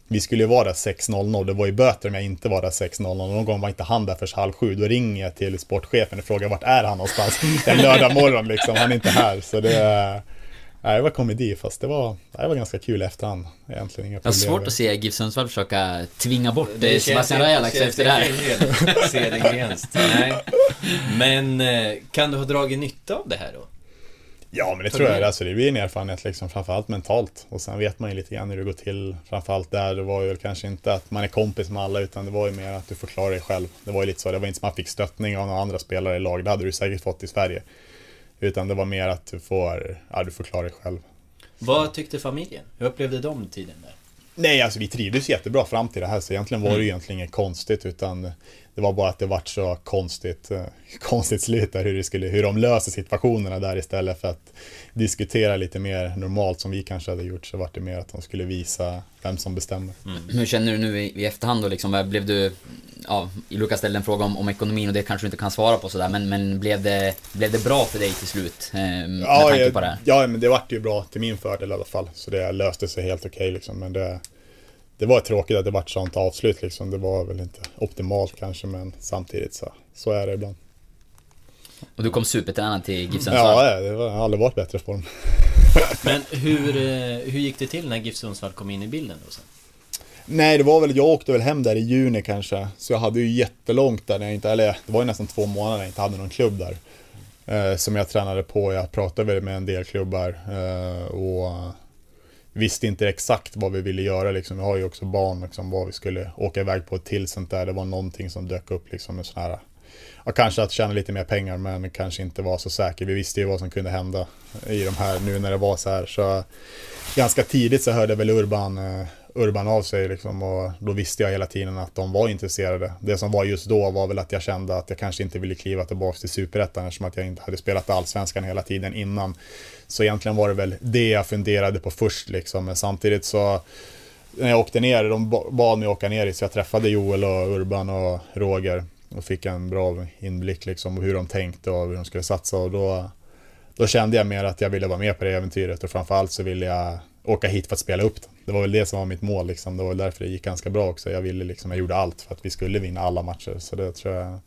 vi skulle ju vara där 6.00, det var ju böter om jag inte var där 6.00. Någon gång var inte han där förrän halv sju. Då ringer jag till sportchefen och frågar vart är han någonstans? En lördag morgon liksom, han är inte här. Så det, nej, det var komedi, fast det var, det var ganska kul i efterhand. Egentligen inga
Jag har
problem.
svårt att se GIF Sundsvall försöka tvinga bort
Det
Sebastian
känns
efter det här.
helt Sedengenskt. Nej. Men eh, kan du ha dragit nytta av det här då?
Ja, men det tror jag. Alltså, det blir en erfarenhet, liksom, framförallt mentalt. Och sen vet man ju lite grann hur det går till. Framförallt där, det var ju kanske inte att man är kompis med alla, utan det var ju mer att du får klara dig själv. Det var ju lite så, det var inte som att man fick stöttning av några andra spelare i lag. Det hade du säkert fått i Sverige. Utan det var mer att du får, ja, du får klara dig själv.
Vad tyckte familjen? Hur upplevde de tiden där?
Nej, alltså vi trivdes jättebra fram till det här, så egentligen var det
Mm.
ju egentligen inget konstigt, utan Det var bara att det vart så konstigt, eh, konstigt slut där hur, det skulle, hur de löser situationerna där istället för att diskutera lite mer normalt som vi kanske hade gjort så vart det mer att de skulle visa vem som bestämmer.
Hur känner du nu i, i efterhand då liksom? Blev du... Ja, Lukas ställde en fråga om, om ekonomin och det kanske du inte kan svara på sådär men, men blev, det, blev det bra för dig till slut? Eh, med
Ja,
tanke på det här?
ja, men det vart ju bra till min fördel i alla fall. Så det löste sig helt okej liksom. Men det, det var tråkigt att det vart sånt avslut liksom. Det var väl inte optimalt kanske, men samtidigt så, så är det ibland.
Och du kom supertränad till GIF Sundsvall?
Ja, det har aldrig varit bättre form.
Men hur, eh, hur gick det till när GIF Sundsvall kom in i bilden då sen?
Nej, det var väl, jag åkte väl hem där i juni kanske. Så jag hade ju jättelångt där när jag inte, eller det var ju nästan två månader när jag inte hade någon klubb där. Eh, som jag tränade på. Jag pratade väl med en del klubbar. Eh, och visste inte exakt vad vi ville göra liksom. Vi har ju också barn liksom, vad vi skulle åka iväg på till sånt där. Det var någonting som dök upp liksom med sån här Ja, kanske att tjäna lite mer pengar men kanske inte var så säker. Vi visste ju vad som kunde hända i de här nu när det var så här. Så ganska tidigt så hörde väl Urban, eh, Urban av sig liksom och då visste jag hela tiden att de var intresserade. Det som var just då var väl att jag kände att jag kanske inte ville kliva tillbaka till Superettan eftersom att jag inte hade spelat Allsvenskan hela tiden innan. Så egentligen var det väl det jag funderade på först liksom. Men samtidigt så när jag åkte ner, de bad mig åka ner så jag träffade Joel och Urban och Roger och fick en bra inblick liksom hur de tänkte och hur de skulle satsa och då, då kände jag mer att jag ville vara med på det äventyret och framförallt så ville jag åka hit för att spela upp det. Det var väl det som var mitt mål liksom. Det var väl därför det gick ganska bra också. Jag ville liksom, jag gjorde allt för att vi skulle vinna alla matcher så det tror jag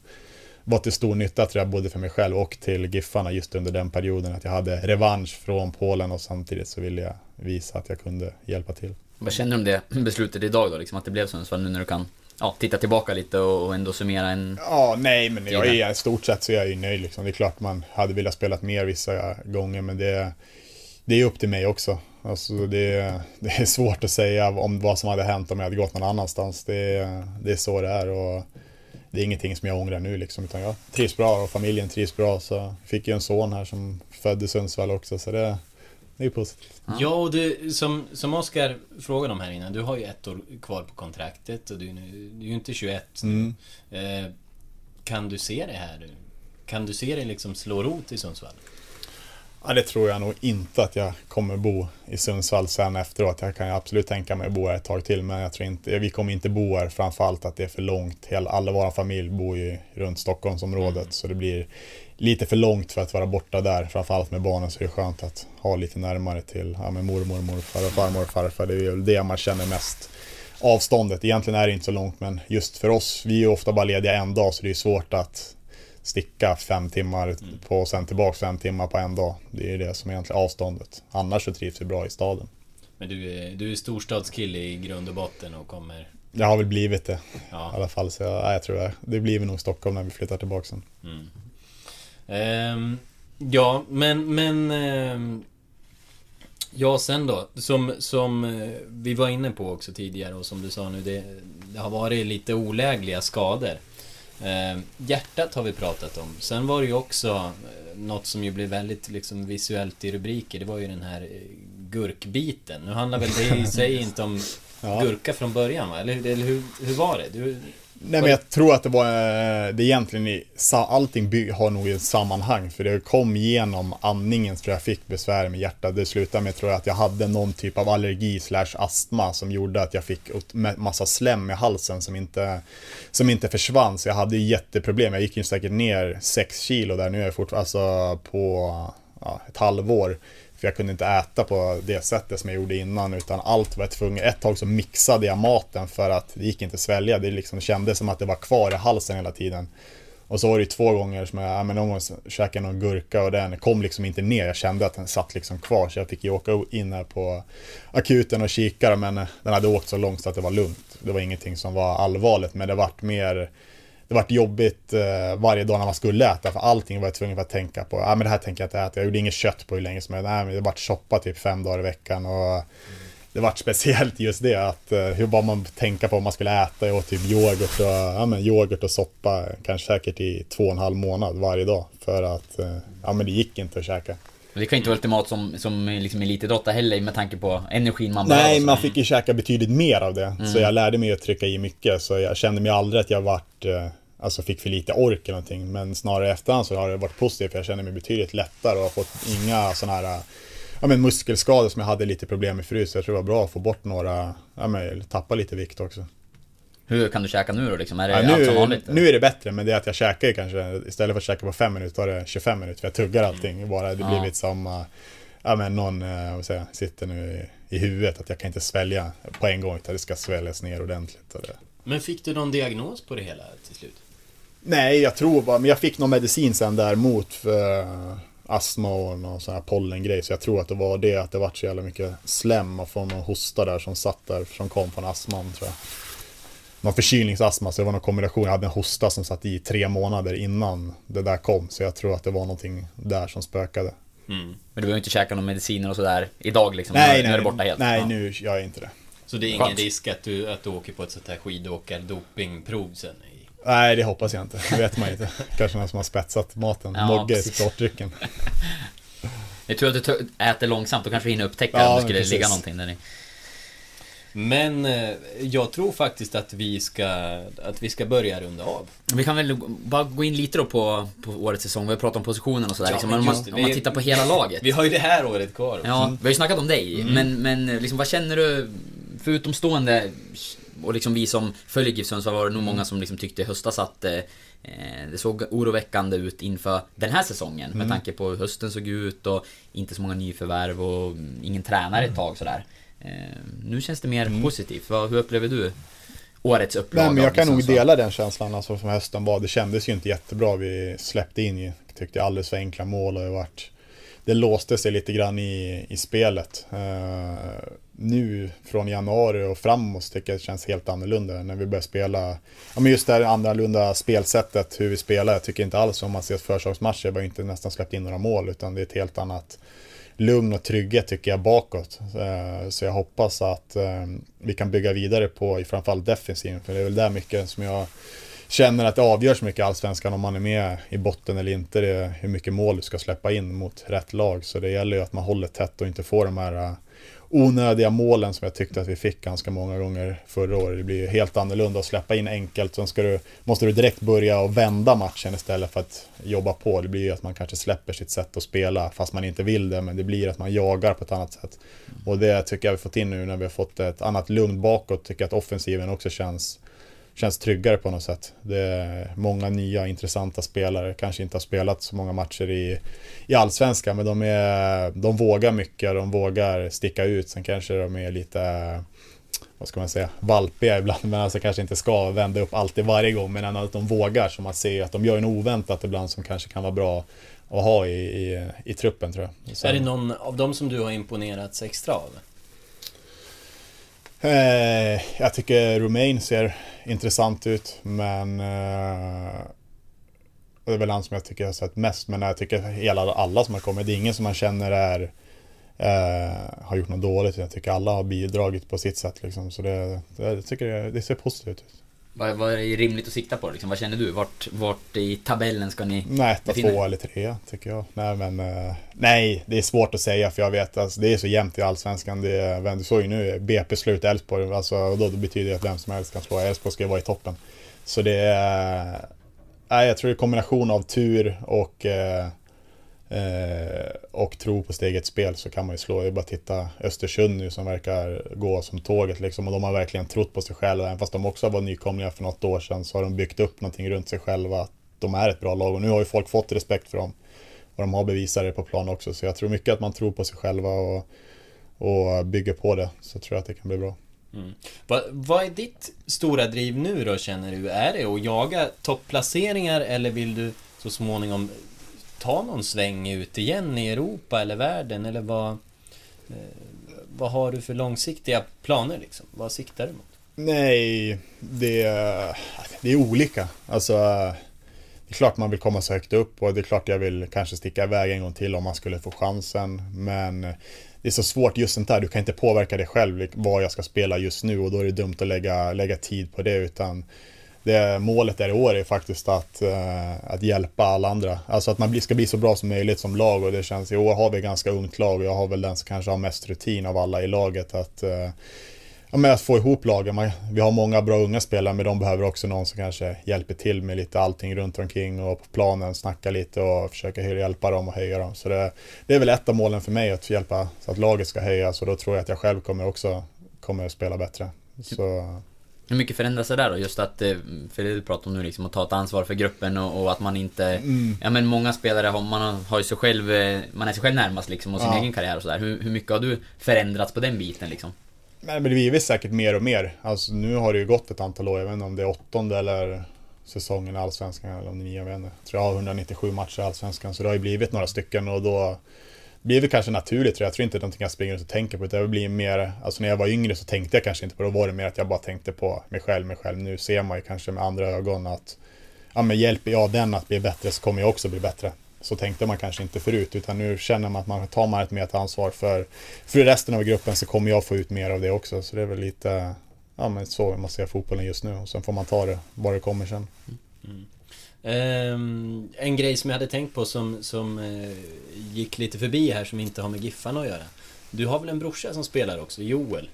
var till stor nytta tror jag både för mig själv och till Giffarna just under den perioden att jag hade revansch från Polen och samtidigt så ville jag visa att jag kunde hjälpa till.
Vad känner du om det beslutet idag då? Liksom att det blev Sundsvall nu när du kan ja, titta tillbaka lite och, ändå summera en...
Ja, nej, men jag är i stort sett så är jag ju nöjd liksom. Det är klart man hade velat spela mer vissa gånger, men det, det är upp till mig också. Alltså det, det är svårt att säga om vad som hade hänt om jag hade gått någon annanstans. Det, det är så det är och det är ingenting som jag ångrar nu liksom, utan jag trivs bra och familjen trivs bra. Så jag fick ju en son här som föddes i Sundsvall också, så det, det är positivt.
Ja, och du, som, som Oskar frågade om här innan, du har ju ett år kvar på kontraktet och du, du är ju inte 21 nu.
Mm.
Eh, kan du se det här? Kan du se det liksom slå rot i Sundsvall?
Ja, det tror jag nog inte att jag kommer bo i Sundsvall sen efteråt. Jag kan absolut tänka mig att bo här ett tag till, men jag tror inte, vi kommer inte bo här framförallt att det är för långt. Hela, alla våra familj bor ju runt Stockholmsområdet, så det blir lite för långt för att vara borta där. Framförallt med barnen så är det skönt att ha lite närmare till ja, med mormor, morfar och farmor och farfar. Det är ju det man känner mest avståndet. Egentligen är det inte så långt, men just för oss, vi är ju ofta bara lediga en dag, så det är svårt att sticka fem timmar på och sen tillbaka fem timmar på en dag. Det är det som är egentligen avståndet. Annars så trivs vi bra i staden.
Men du är, du är storstadskille i grund och botten och kommer...
Det har väl blivit det
Ja.
i alla fall. Så jag, ja, jag tror det. Det blir nog Stockholm när vi flyttar tillbaka sen.
Ehm, ja, men, men... ehm, ja, sen då. Som, som eh, vi var inne på också tidigare och som du sa nu, det, det har varit lite olägliga skador. Ehm, hjärtat har vi pratat om. Sen var det ju också eh, något som ju blev väldigt liksom, visuellt i rubriker. Det var ju den här eh, gurkbiten. Nu handlar väl det i sig inte om
Ja.
gurka från början va? Eller, hur- eller hur, hur var det? Du,
Nej men jag tror att det var, eh, det egentligen i, allting by, har nog ett sammanhang. För det kom genom andningen tror jag fick besvär med hjärtat. Det slutade med tror jag att jag hade någon typ av allergi slash astma som gjorde att jag fick massa slem i halsen som inte, som inte försvann. Så jag hade jätteproblem. Jag gick ju säkert ner 6 kilo där. Nu är jag fortfarande, alltså på ja, ett halvår. För jag kunde inte äta på det sättet som jag gjorde innan utan allt var jag tvungen. Ett tag så mixade jag maten för att det gick inte att svälja. Det liksom kändes som att det var kvar i halsen hela tiden. Och så var det två gånger som jag, ja, men någon gång käkade någon gurka och den kom liksom inte ner. Jag kände att den satt liksom kvar så jag fick ju åka in här på akuten och kika men den hade åkt så långt så att det var lugnt. Det var ingenting som var allvarligt men det vart mer det vart jobbigt eh, varje dag när man skulle äta för allting var jag tvungen att tänka på. Ja men det här tänker jag inte äta. Jag gjorde inget kött på hur länge som helst. Nej men det vart soppa typ fem dagar i veckan och det vart speciellt just det att eh, hur var man tänka på vad man skulle äta. Jag åt typ yoghurt och, ja, men yoghurt och soppa kanske säkert i två och en halv månad varje dag för att eh, ja men det gick inte att käka.
Det kan ju inte vara ultimat som, som liksom elitidrottare heller med tanke på energin man behöver.
Nej, man fick ju käka betydligt mer av det. Så jag lärde mig att trycka i mycket. Så jag kände mig aldrig att jag vart... eh, alltså fick för lite ork eller någonting. Men snarare i efterhand så har det varit positivt för jag känner mig betydligt lättare och har fått inga sådana här ja, men muskelskador som jag hade lite problem med förut. Så jag tror det var bra att få bort några, ja, men, tappa lite vikt också.
Hur kan du käka nu då liksom? Är det
Ja,
allt som
nu,
vanligt?
nu är det bättre, men det är att jag käkar ju kanske, istället för att käka på fem minuter, tar det 25 minuter. För jag tuggar allting bara. Det blir
Ja.
lite som, uh, ja men någon, uh, vad säger sitter nu i, i huvudet. Att jag kan inte svälja på en gång, utan det ska sväljas ner ordentligt. Och det.
Men fick du någon diagnos på det hela till slut?
Nej, jag tror bara, men jag fick någon medicin sen där mot för astma och någon sån här pollengrej. Så jag tror att det var det, att det var så jävla mycket slem och från någon hosta där som satt där, som kom från astman tror jag. Någon förkylningsastma, så det var någon kombination. Jag hade en hosta som satt i tre månader innan det där kom. Så jag tror att det var någonting där som spökade.
Men du behöver inte käka någon mediciner och sådär idag liksom?
Nej,
nu,
nej,
nu är det borta helt?
nej
Ja.
nu gör jag inte det.
Så det är ingen
Skönt.
risk att du, att du åker på ett sånt här skidåkar-dopingprov sen?
Nej, det hoppas jag inte. Det vet man inte. Kanske någon som har spetsat maten.
Ja,
Mogge i sportdrycken.
Jag tror att du äter långsamt, då kanske vi hinner upptäcka
Ja,
om det skulle
precis.
ligga någonting där i.
Men eh, jag tror faktiskt att vi ska, att vi ska börja runda av.
Vi kan väl bara gå in lite då på, på årets säsong, vi har pratat om positionen och sådär
Ja,
liksom. om, man,
det,
om man tittar på hela laget.
Vi har ju det här året kvar.
Ja, vi har ju snackat om dig, men, men liksom vad känner du, för utomstående och liksom vi som följer GIF Sundsvall var det nog många som liksom tyckte i höstas att eh, det såg oroväckande ut inför den här säsongen med tanke på hur hösten såg ut och inte så många nyförvärv och ingen tränare ett tag sådär. Eh, nu känns det mer positivt. Vad, hur upplever du årets upplaga?
Nej, men jag kan nog dela den känslan alltså, som hösten var. Det kändes ju inte jättebra. Vi släppte in, tyckte jag, alldeles för enkla mål och det vart det låste sig lite grann i, i spelet. Eh, nu från januari och framåt tycker jag det känns helt annorlunda när vi börjar spela. Ja, men just det här annorlunda spelsättet, hur vi spelar. Jag tycker inte alls om man ser förslagsmatcher, vi har inte nästan släppt in några mål utan det är ett helt annat lugn och trygghet tycker jag bakåt. Eh, så jag hoppas att eh, vi kan bygga vidare på i framförallt defensiven. För det är väl där mycket som jag känner att det avgörs mycket i Allsvenskan om man är med i botten eller inte. Det är hur mycket mål du ska släppa in mot rätt lag. Så det gäller ju att man håller tätt och inte får de här eh, onödiga målen som jag tyckte att vi fick ganska många gånger förra året. Det blir ju helt annorlunda att släppa in enkelt. Sen ska du, måste du direkt börja och vända matchen istället för att jobba på. Det blir ju att man kanske släpper sitt sätt att spela fast man inte vill det. Men det blir att man jagar på ett annat sätt. Och det tycker jag vi fått in nu när vi har fått ett annat lugn bakåt. Tycker jag att offensiven också känns känns tryggare på något sätt. Det är många nya intressanta spelare, kanske inte har spelat så många matcher i, i Allsvenskan, men de, är, de vågar mycket, de vågar sticka ut. Sen kanske de är lite, vad ska man säga, valpiga ibland, men alltså kanske inte ska vända upp alltid varje gång, men ändå att de vågar, så man ser att de gör en oväntat ibland som kanske kan vara bra att ha i, i, i truppen tror jag. Sen-
Är det någon av dem som du har imponerats extra av?
Eh, jag tycker Romain ser intressant ut, men eh, det är väl han som jag tycker jag har sett mest. Men jag tycker hela, alla som har kommit, det är ingen som man känner är eh, har gjort något dåligt. Jag tycker alla har bidragit på sitt sätt liksom. Så det, det, jag tycker det ser positivt ut.
Vad, vad är rimligt att sikta på liksom? Vad känner du? Vart, vart i tabellen ska ni
Nej, etta, två eller tre tycker jag. Nej, men eh, nej, det är svårt att säga för jag vet att alltså, det är så jämnt i Allsvenskan. Det, du såg ju nu, BP slut Elfsborg, alltså, då, då betyder det att vem som helst kan slå. Elfsborg ska ju vara i toppen. Så det är, nej, jag tror det är kombination av tur och eh, eh, och tro på sitt eget spel så kan man ju slå. Det är bara att titta Östersund nu som verkar gå som tåget liksom. Och de har verkligen trott på sig själva. Även fast de också var nykomlingar för något år sedan så har de byggt upp någonting runt sig själva. Att de är ett bra lag och nu har ju folk fått respekt för dem. Och de har bevisat det på plan också. Så jag tror mycket att man tror på sig själva och, och bygger på det. Så tror jag att det kan bli bra. Mm.
Vad, vad är ditt stora driv nu då känner du? Är det att jaga topplaceringar eller vill du så småningom ta någon sväng ut igen i Europa eller världen eller vad... Eh, vad har du för långsiktiga planer liksom? Vad siktar du mot?
Nej, det, det är olika. Alltså, det är klart man vill komma så högt upp och det är klart jag vill kanske sticka iväg en gång till om man skulle få chansen. Men det är så svårt just sånt där, du kan inte påverka dig själv vad jag ska spela just nu och då är det dumt att lägga, lägga tid på det utan det målet är i år är faktiskt att, eh, att hjälpa alla andra. Alltså att man ska bli så bra som möjligt som lag och det känns, i år har vi ett ganska ungt lag och jag har väl den som kanske har mest rutin av alla i laget att eh, ja, med att få ihop lagen. Man, vi har många bra unga spelare men de behöver också någon som kanske hjälper till med lite allting runt omkring och på planen snacka lite och försöka hjälpa dem och höja dem. Så det, det är väl ett av målen för mig att hjälpa så att laget ska höjas och då tror jag att jag själv kommer också kommer att spela bättre. Så,
hur mycket förändras det där då? Just att, eh, för det du pratar om nu liksom, att ta ett ansvar för gruppen och, och att man inte... Ja men många spelare har, man har, ju sig själv, eh, man är sig själv närmast liksom och sin
Ja.
egen karriär och sådär. Hur, hur mycket har du förändrats på den biten liksom?
men det blir väl säkert mer och mer. Alltså nu har det ju gått ett antal år, jag vet inte om det är åttonde eller säsongen i Allsvenskan eller om det är nio, jag vet inte. Jag tror jag har 197 matcher i Allsvenskan så det har ju blivit några stycken och då blir det kanske naturligt tror jag. Jag tror inte det är någonting jag springer runt och tänker på. utan Det blir mer, alltså när jag var yngre så tänkte jag kanske inte på det. Då var det mer att jag bara tänkte på mig själv, mig själv. Nu ser man ju kanske med andra ögon att ja, men hjälper jag den att bli bättre så kommer jag också bli bättre. Så tänkte man kanske inte förut, utan nu känner man att man tar man ett mer ansvar för, för resten av gruppen så kommer jag få ut mer av det också. Så det är väl lite ja, men så man ser fotbollen just nu och sen får man ta det var det kommer sen. Mm. Mm.
Ehm, en grej som jag hade tänkt på som, som eh, gick lite förbi här som inte har med Giffarna att göra. Du har väl en brorsa som spelar också, Joel?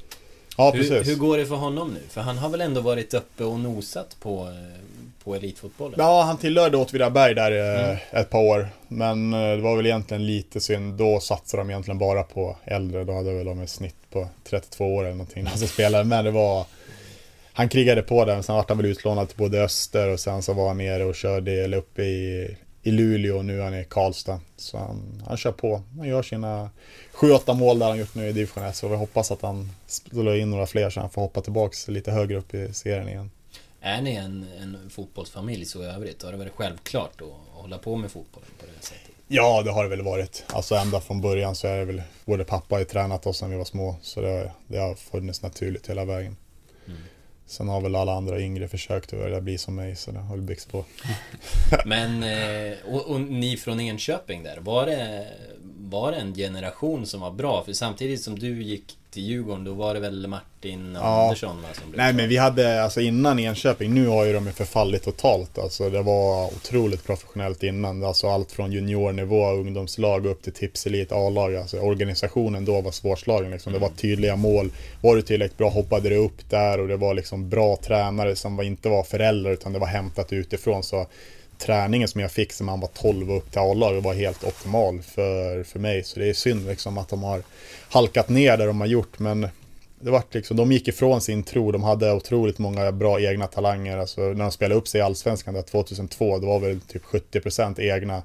Ja,
hur,
precis.
hur går det för honom nu? För han har väl ändå varit uppe och nosat på, eh, på elitfotbollen?
Ja, han tillhörde Åtvidaberg där eh,
Mm.
ett par år. Men det var väl egentligen lite synd. Då satsade de egentligen bara på äldre. Då hade väl de ett snitt på 32 år eller någonting när han spelade. Men det var... Han krigade på den, sen vart han väl utlånad till både Öster och sen så var han nere och körde eller uppe i, i Luleå och nu är han i Karlstad. Så han, han kör på. Han gör sina 7-8 mål där han gjort nu i division 1. Så vi hoppas att han slår in några fler så han får hoppa tillbaks lite högre upp i serien igen.
Är ni en, en fotbollsfamilj så i övrigt? Har det varit självklart att, hålla på med fotboll på det sättet?
Ja, det har det väl varit. Alltså ända från början så är det väl, både pappa har ju tränat oss sedan vi var små, så det, det har funnits naturligt hela vägen. Sen har väl alla andra yngre försökt att börja bli som mig, så det har väl byggts på.
Men, eh, och, och ni från Enköping där, var det, var det en generation som var bra? För samtidigt som du gick till Djurgården, då var det väl Martin
Ja.
Andersson va, som blev
Nej
klar?
men vi hade, alltså innan Enköping, nu har ju de förfallit totalt. Alltså det var otroligt professionellt innan. Alltså allt från juniornivå, ungdomslag upp till tipselit, A-lag. Alltså organisationen då var svårslagen liksom. Det var tydliga mål. Var du tillräckligt bra hoppade du upp där och det var liksom bra tränare som var, inte var föräldrar utan det var hämtat utifrån. Så träningen som jag fick som man var 12 och upp till A-lag var helt optimal för, för mig. Så det är synd liksom att de har halkat ner där de har gjort. Men det var liksom, de gick ifrån sin tro. De hade otroligt många bra egna talanger. Alltså, när de spelade upp sig i Allsvenskan där 2002, då var väl typ 70% egna.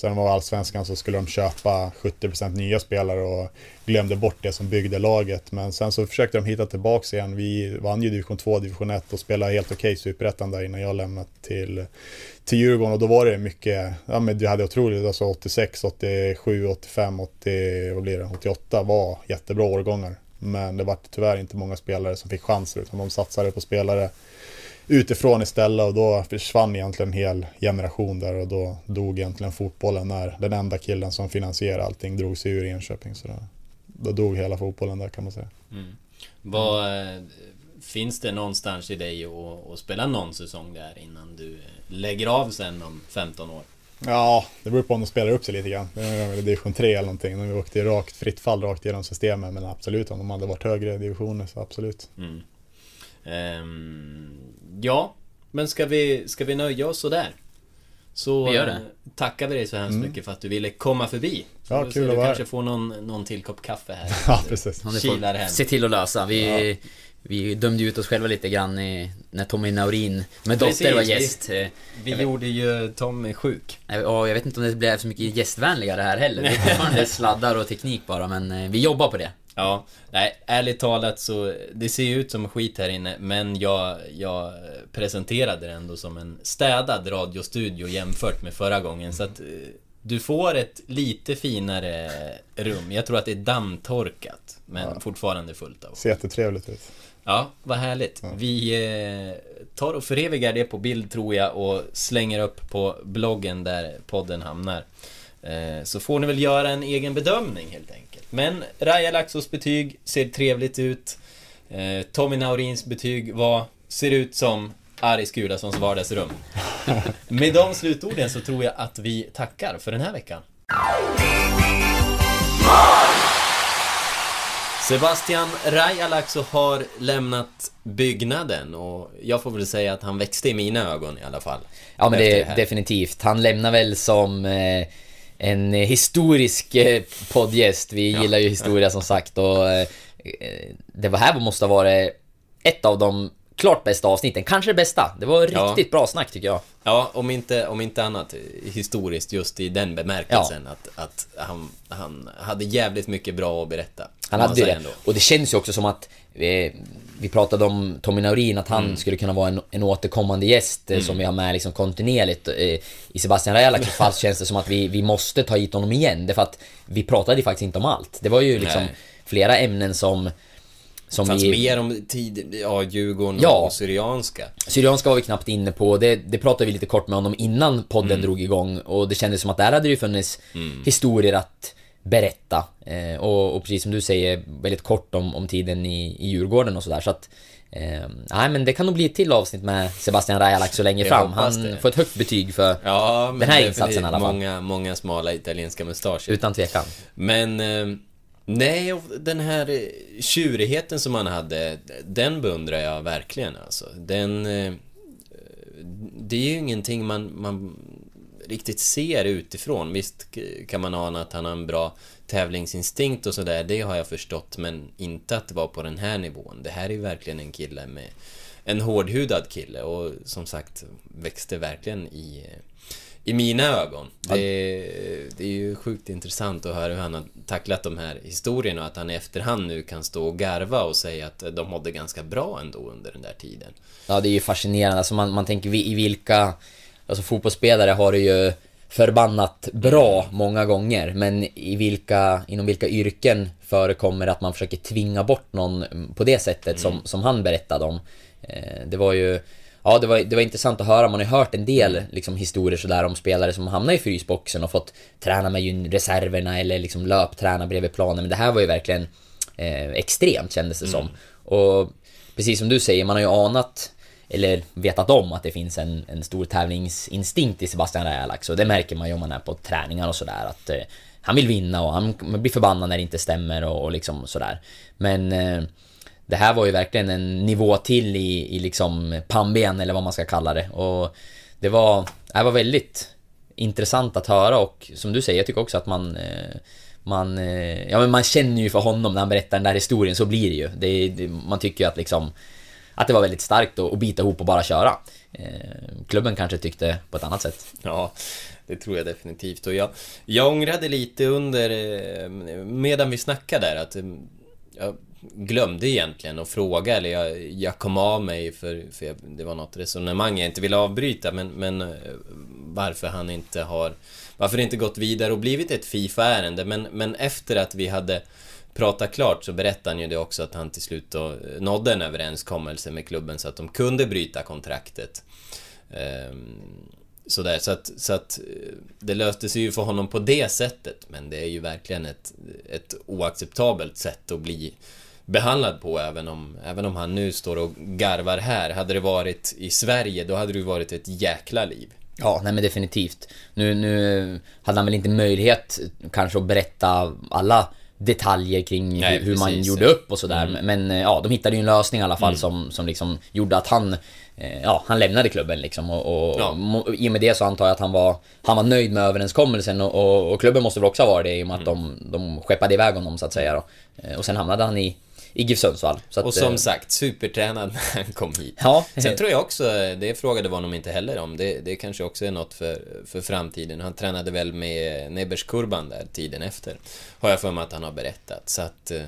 Sen var Allsvenskan så skulle de köpa 70% nya spelare och glömde bort det som byggde laget. Men sen så försökte de hitta tillbaks igen. Vi vann ju division 2, division 1 och spelade helt okej superettan där innan jag lämnade till, till Djurgården. Och då var det mycket, ja men vi hade otroligt, alltså 86, 87, 85, 80, vad blir det, 88 var jättebra årgångar. Men det var tyvärr inte många spelare som fick chanser utan de satsade på spelare utifrån istället och då försvann egentligen en hel generation där och då dog egentligen fotbollen när den enda killen som finansierade allting drog sig ur Enköping. Så då, då dog hela fotbollen där kan man säga.
Mm. Vad, eh, finns det någonstans i dig att, att spela någon säsong där innan du eh, lägger av sen om 15 år?
Ja, det beror på om de spelar upp sig lite grann. Division 3 eller någonting. De åkte rakt, fritt fall rakt genom systemet. Men absolut, om de hade varit högre divisioner så absolut.
Mm. Ehm, ja, men ska vi, ska vi nöja oss sådär? Så
Vi gör det.
tackar vi dig så hemskt
Mm.
mycket för att du ville komma förbi. Så
Ja,
vi
kul
se,
att
Du
vara
kanske
här.
får någon, någon till kopp kaffe här.
Ja, precis.
Ja, det
Kilar
får
hem.
se till att lösa. Vi, vi dömde ut oss själva lite grann i, när Tommy Naurin med dotter
Precis,
var
vi-
gäst. Eh,
Vi gjorde ju Tommy sjuk.
Ja, jag vet inte om det blev så mycket gästvänligare här heller. Det är fortfarande sladdar och teknik bara, men eh, vi jobbar på det.
Ja, nej, ärligt talat så det ser ju ut som skit här inne men jag, jag presenterade det ändå som en städad radiostudio jämfört med förra gången så att eh, du får ett lite finare rum. Jag tror att det är dammtorkat men fortfarande fullt av
Ser jättetrevligt ut.
Ja, vad härligt. Vi eh, tar och förevigar det på bild tror jag och slänger upp på bloggen där podden hamnar. Eh, så får ni väl göra en egen bedömning helt enkelt. Men Raja Laxos betyg ser trevligt ut. Eh, Tommy Naurins betyg var, ser ut som Aris Gulasons vardagsrum. Med de slutorden så tror jag att vi tackar för den här veckan. Sebastian Rajalaxo har lämnat byggnaden och jag får väl säga att han växte i mina ögon i alla fall.
Ja men det,
här.
definitivt. Han lämnar väl som eh, en historisk eh, poddgäst. Vi gillar ju historia som sagt och eh, det var här måste ha varit ett av de klart bästa avsnitten. Kanske det bästa. Det var
Ja.
riktigt bra snack tycker jag.
Ja, om inte, om inte annat eh, historiskt just i den bemärkelsen att, att han, han hade jävligt mycket bra att berätta.
Han hade det.
ändå.
Och det känns ju också som att eh, vi pratade om Tommy Naurin, att han skulle kunna vara en, en återkommande gäst eh, som vi har med liksom kontinuerligt. Eh, I Sebastian Rajalax fall känns det som att vi, vi måste ta hit honom igen. Därför att vi pratade ju faktiskt inte om allt. Det var ju liksom
Nej.
flera ämnen som... Som
fanns
vi,
mer om tid, ja, Djurgården
Ja.
och Syrianska.
Syrianska var vi knappt inne på, det, det pratade vi lite kort med honom innan podden drog igång och det kändes som att där hade det ju funnits historier att berätta. Eh, och, och precis som du säger, väldigt kort om, om tiden i, i Djurgården och sådär så att eh, Nej men det kan nog bli ett till avsnitt med Sebastian Rajalax så länge
Jag
fram. Han
det.
får ett högt betyg för
Ja,
den här insatsen i alla fall.
Många, många smala italienska mustascher.
Utan tvekan.
Men... Eh, nej, den här eh, tjurigheten som han hade, den beundrar jag verkligen alltså. Den... Eh, det är ju ingenting man, man riktigt ser utifrån. Visst kan man ana att han har en bra tävlingsinstinkt och sådär, det har jag förstått, men inte att det var på den här nivån. Det här är ju verkligen en kille med en hårdhudad kille och som sagt växte verkligen i, i mina ögon. Det, det är ju sjukt intressant att höra hur han har tacklat de här historierna och att han i efterhand nu kan stå och garva och säga att de mådde ganska bra ändå under den där tiden.
Ja, det är ju fascinerande. Alltså man, man tänker i vilka... Alltså fotbollsspelare har det ju förbannat bra många gånger. Men i vilka, inom vilka yrken förekommer att man försöker tvinga bort någon på det sättet som, som han berättade om. Eh, det var ju... Ja, det var, det var intressant att höra. Man har ju hört en del liksom, historier sådär om spelare som hamnar i frysboxen och fått träna med reserverna eller liksom löpträna bredvid planen. Men det här var ju verkligen eh, extremt kändes det som. Och precis som du säger, man har ju anat eller vetat om att det finns en, en stor tävlingsinstinkt i Sebastian Rajalax och det märker man ju om man är på träningar och sådär att eh, han vill vinna och han blir förbannad när det inte stämmer och, och liksom sådär. Men eh, det här var ju verkligen en nivå till i, i liksom pannben eller vad man ska kalla det och det var, det var väldigt intressant att höra och som du säger, jag tycker också att man eh, man, eh, ja men man känner ju för honom när han berättar den där historien, så blir det ju. Det, det, man tycker ju att liksom att det var väldigt starkt att, bita ihop och bara köra. Eh, klubben kanske tyckte på ett annat sätt.
Ja, det tror jag definitivt. Och jag, jag ångrade lite under, eh, medan vi snackade där, att eh, jag glömde egentligen att fråga, eller jag, jag kom av mig för, för jag, det var något resonemang jag inte ville avbryta, men, men varför han inte har, varför det inte gått vidare och blivit ett Fifa-ärende, men, men efter att vi hade Prata klart så berättade han ju det också att han till slut då eh, nådde en överenskommelse med klubben så att de kunde bryta kontraktet. Ehm, sådär, så att, så att eh, det löste sig ju för honom på det sättet. Men det är ju verkligen ett, ett oacceptabelt sätt att bli behandlad på även om, även om han nu står och garvar här. Hade det varit i Sverige då hade det ju varit ett jäkla liv.
Ja, nej men definitivt. Nu, nu hade han väl inte möjlighet kanske att berätta alla detaljer kring
Nej,
hur, hur man
precis,
gjorde
ja.
upp och sådär. Men eh, ja, de hittade ju en lösning i alla fall som, som liksom gjorde att han eh, Ja, han lämnade klubben liksom och, och
Ja.
mo- i och med det så antar jag att han var Han var nöjd med överenskommelsen och, och, och klubben måste väl också vara det i och med att de, de skeppade iväg honom så att säga då. Eh, Och sen hamnade han i, i GIF Sundsvall. Så att,
Och som
eh,
sagt, supertränad när han kom hit.
Ja.
Sen tror jag också, det frågade vi honom inte heller om, det, det kanske också är något för, för framtiden. Han tränade väl med Neberskurban där tiden efter. Har jag för mig att han har berättat. Så att... eh,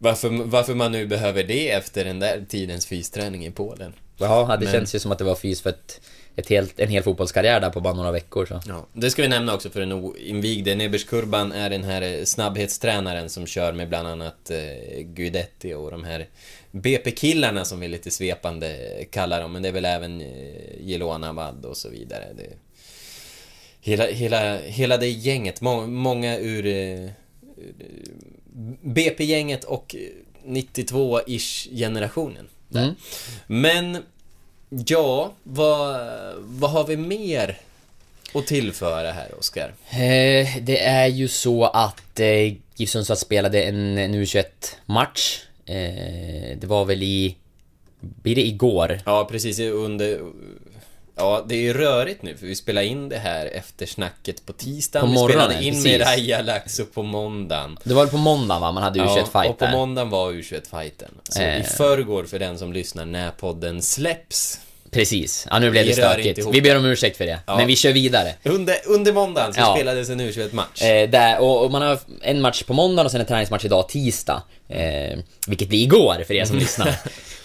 Varför, varför man nu behöver det efter den där tidens fysträning i Polen.
Ja, det
Men-
känns ju som att det var fys för ett, ett helt, en hel fotbollskarriär där på bara några veckor så.
Ja, det ska vi nämna också för den oinvigde. Neberskurban är den här eh, snabbhetstränaren som kör med bland annat eh, Guidetti och de här BP-killarna som vi lite svepande kallar dem. Men det är väl även eh, Jelona Wad och så vidare. Det, hela, hela, hela det gänget, må, många ur eh, BP-gänget och 92-ish generationen. Där.
Mm.
Men ja, vad, vad har vi mer att tillföra här, Oskar?
Eh, det är ju så att eh, GIF Sundsvall spelade en, en U21-match. Eh, det var väl i... Blir det igår?
Ja, precis under... Ja, det är ju rörigt nu för vi spelar in det här efter snacket på tisdagen.
På
vi
morgonen,
spelade in
precis.
med Raja Laxo på måndagen.
Det var väl på måndagen va? Man hade U21-fight
Ja, och på måndagen var U21-fighten. Så
Eh.
i förrgår för den som lyssnar när podden släpps.
Precis. Ja, nu blev det
Vi rör
stökigt. Vi ber om ursäkt för det.
Ja.
Men vi kör vidare.
Under, under måndagen så
Ja.
spelades en U21-match.
Eh, där, och, och man har en match på måndagen och sen en träningsmatch idag, tisdag. Eh, vilket blir igår för er som lyssnar.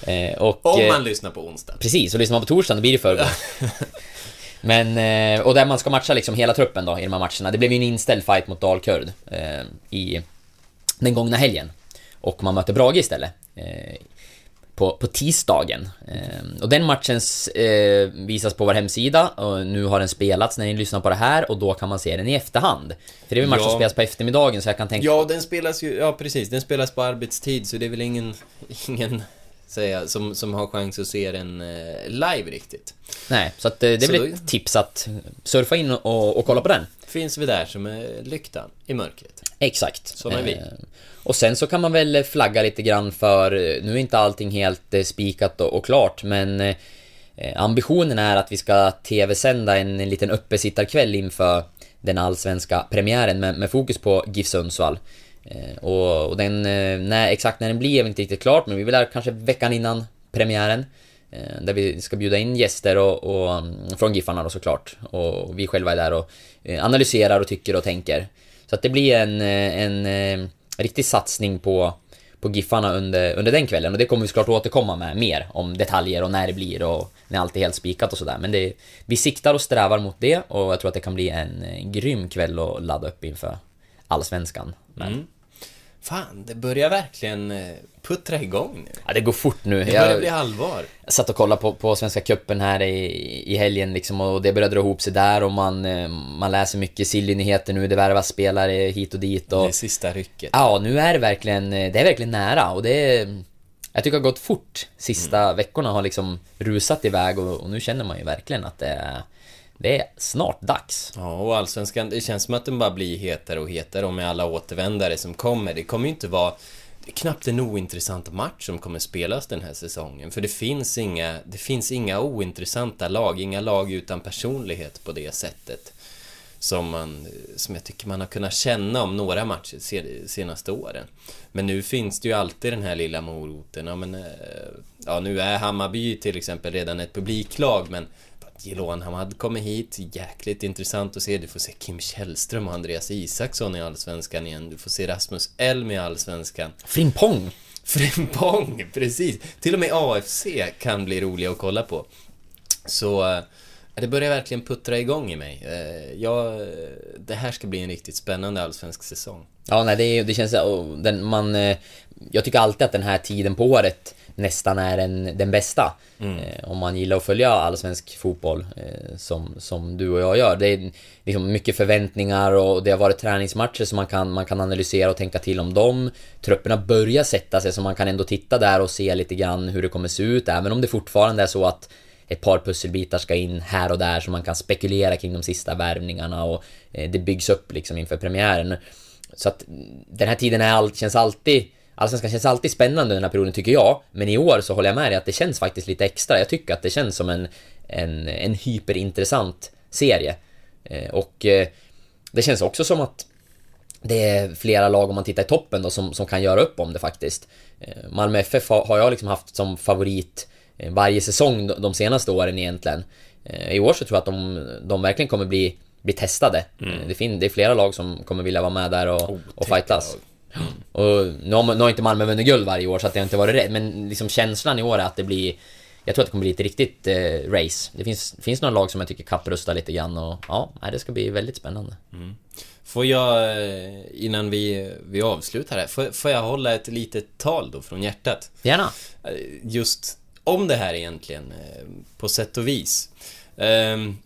Eh, och,
Om
eh,
man lyssnar på onsdag.
Precis, och lyssnar man på torsdagen då blir det förrgår. Men, eh, och där man ska matcha liksom hela truppen då i de här matcherna. Det blev ju en inställd fight mot Dalkurd eh, i den gångna helgen. Och man möter Brage istället. På, på tisdagen. Eh, och den matchen eh, visas på vår hemsida och nu har den spelats när ni lyssnar på det här och då kan man se den i efterhand. För det är väl match
Ja.
som spelas på eftermiddagen så jag kan tänka...
Ja, den spelas ju, ja precis, den spelas på arbetstid så det är väl ingen, ingen säga, som, som har chans att se den eh, live riktigt.
Nej, så att, eh, det är
Så
väl
då-
ett tips att surfa in och, och kolla på den.
Finns vi där som är lyktan i mörkret.
Exakt.
Som är vi.
Eh, Och sen så kan man väl flagga lite grann för, eh, nu är inte allting helt eh, spikat och, klart, men ambitionen är att vi ska tv-sända en, en liten uppesittarkväll inför den allsvenska premiären med, med fokus på GIF Sundsvall. Och, och den, när, exakt när den blir är inte riktigt klart, men vi vill där kanske veckan innan premiären. Där vi ska bjuda in gäster och, och mm, från Giffarna då såklart. Och vi själva är där och analyserar och tycker och tänker. Så att det blir en, eh, en, en, riktig satsning på, på Giffarna under, under den kvällen. Och det kommer vi såklart återkomma med mer om detaljer och när det blir och när allt är helt spikat och sådär. Men det, vi siktar och strävar mot det och jag tror att det kan bli en, eh, grym kväll att ladda upp inför Allsvenskan. Men,
Mm. Fan, det börjar verkligen eh, puttra igång nu.
ja, det går fort nu.
Det börjar
Jag-
bli allvar.
Jag satt och kollade på, på Svenska Cupen här i, i helgen liksom och det började dra ihop sig där och man, eh, man läser mycket silly-nyheter nu, det värvas spelare hit och dit och...
Det sista rycket.
Ja, nu är det verkligen, eh, det är verkligen nära och det. Jag tycker det har gått fort. Sista
Mm.
veckorna har liksom rusat iväg och, och nu känner man ju verkligen att det är... Det är snart dags.
Ja, och Allsvenskan, det känns som att den bara blir hetare och hetare och med alla återvändare som kommer. Det kommer ju inte vara det är knappt en ointressant match som kommer spelas den här säsongen. För det finns inga, det finns inga ointressanta lag, inga lag utan personlighet på det sättet. Som, man, som jag tycker man har kunnat känna om några matcher de senaste åren. Men nu finns det ju alltid den här lilla moroten. Ja, men, eh, ja nu är Hammarby till exempel redan ett publiklag, men Jiloan Hamad kommer hit, jäkligt intressant att se. Du får se Kim Källström och Andreas Isaksson i Allsvenskan igen. Du får se Rasmus Elm i Allsvenskan.
Frimpong!
Frimpong, precis! Till och med AFC kan bli roliga att kolla på. Så eh, det börjar verkligen puttra igång i mig. Eh, Jag, det här ska bli en riktigt spännande allsvensk säsong.
Ja, nej, det, det känns... Den, man, eh, jag tycker alltid att den här tiden på året nästan är den, den bästa. Eh, om man gillar att följa allsvensk fotboll, eh, som, som du och jag gör. Det är liksom mycket förväntningar och det har varit träningsmatcher som man kan, man kan analysera och tänka till om dem. Trupperna börjar sätta sig så man kan ändå titta där och se lite grann hur det kommer se ut, även om det fortfarande är så att ett par pusselbitar ska in här och där så man kan spekulera kring de sista värvningarna och eh, det byggs upp liksom inför premiären. Så att den här tiden är allt, känns alltid Allsvenskan känns alltid spännande den här perioden tycker jag, men i år så håller jag med dig att det känns faktiskt lite extra. Jag tycker att det känns som en, en, en hyperintressant serie. Eh, och eh, det känns också som att det är flera lag om man tittar i toppen då som, som kan göra upp om det faktiskt. Eh, Malmö FF har, jag liksom haft som favorit varje säsong de, senaste åren egentligen. I år så tror jag att de, de verkligen kommer bli, bli testade. Eh, Det, fin, det är flera lag som kommer vilja vara med där och, och fightas. Och nu har, nu har inte Malmö vunnit guld varje år så att det har inte varit rätt, men liksom känslan i år är att det blir jag tror att det kommer bli ett riktigt eh, race. Det finns, finns några lag som jag tycker kapprustar lite grann och ja, det ska bli väldigt spännande.
Får jag, eh, innan vi, vi avslutar här, får, får jag hålla ett litet tal då från hjärtat?
Gärna!
Eh, Just om det här egentligen, eh, på sätt och vis. Ehm,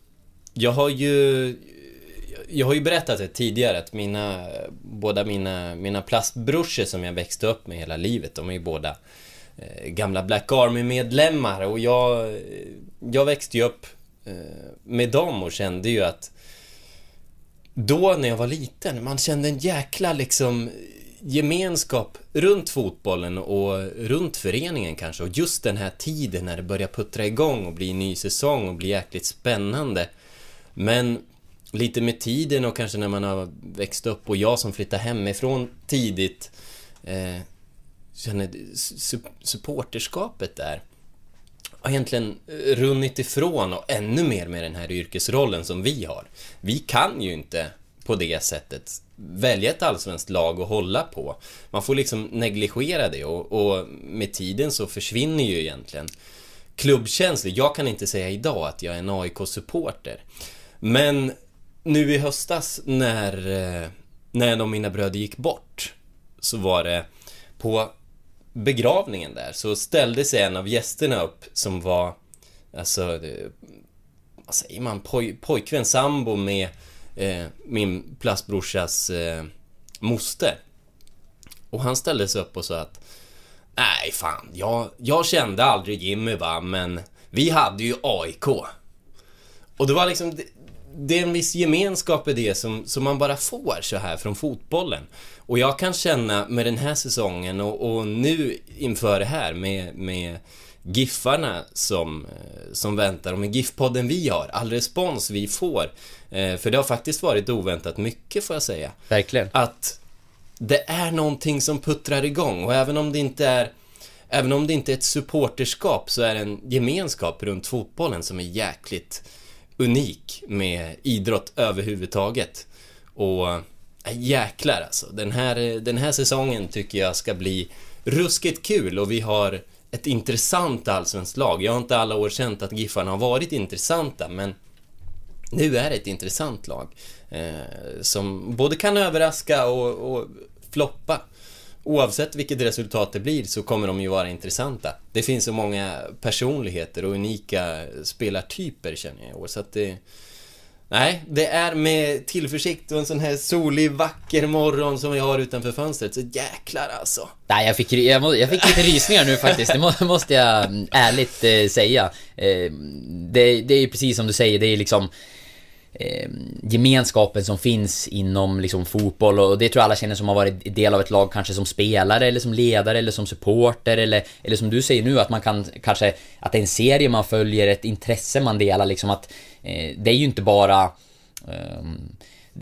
Jag har ju... Jag har ju berättat det tidigare att mina, båda mina, mina plastbrorsor som jag växte upp med hela livet, de är ju båda eh, gamla Black Army-medlemmar och jag, jag växte ju upp eh, med dem och kände ju att då när jag var liten, man kände en jäkla liksom gemenskap runt fotbollen och runt föreningen kanske. Och just den här tiden när det börjar puttra igång och bli ny säsong och bli jäkligt spännande. Men lite med tiden och kanske när man har växt upp och jag som flyttade hemifrån tidigt eh, känner su supporterskapet där har egentligen eh, runnit ifrån och ännu mer med den här yrkesrollen som vi har. Vi kan ju inte på det sättet välja ett allsvenskt lag och hålla på. Man får liksom negligera det och, och med tiden så försvinner ju egentligen klubbkänslor. Jag kan inte säga idag att jag är en AIK-supporter. Men nu i höstas när, eh, när en av mina bröder gick bort så var det på begravningen där så ställde sig en av gästerna upp som var Alltså Vad säger man? Poj, pojkvän, sambo med eh, min plastbrorsas eh, moster. Och han ställde sig upp och sa att Nej fan, jag, jag kände aldrig Jimmy va, men vi hade ju AIK. Och det var liksom, det, det är en viss gemenskap i det som, som man bara får så här från fotbollen. Och jag kan känna med den här säsongen och, och nu inför det här med, med Giffarna som, eh, som väntar och med GIF-podden vi har, all respons vi får. Eh, för det har faktiskt varit oväntat mycket får jag säga.
Verkligen.
Att det är någonting som puttrar igång och även om det inte är Även om det inte är ett supporterskap så är det en gemenskap runt fotbollen som är jäkligt unik med idrott överhuvudtaget. Och äh, jäklar alltså. Den här, den här säsongen tycker jag ska bli ruskigt kul och vi har ett intressant allsvenskt lag. Jag har inte alla år känt att Giffarna har varit intressanta, men nu är det ett intressant lag. Eh, som både kan överraska och, och floppa. Oavsett vilket resultat det blir så kommer de ju vara intressanta. Det finns så många personligheter och unika spelartyper känner jag i år, så att det... Nej, det är med tillförsikt och en sån här solig, vacker morgon som vi har utanför fönstret, så jäklar alltså.
Nej, jag fick, jag, må, jag fick lite rysningar nu faktiskt, det må, måste jag ärligt eh, säga. Eh, det, det är ju precis som du säger, det är liksom eh, gemenskapen som finns inom liksom fotboll. Och det tror jag alla känner som har varit del av ett lag kanske som spelare eller som ledare eller som supporter eller, eller som du säger nu att man kan kanske att det är en serie man följer, ett intresse man delar liksom att eh, det är ju inte bara eh,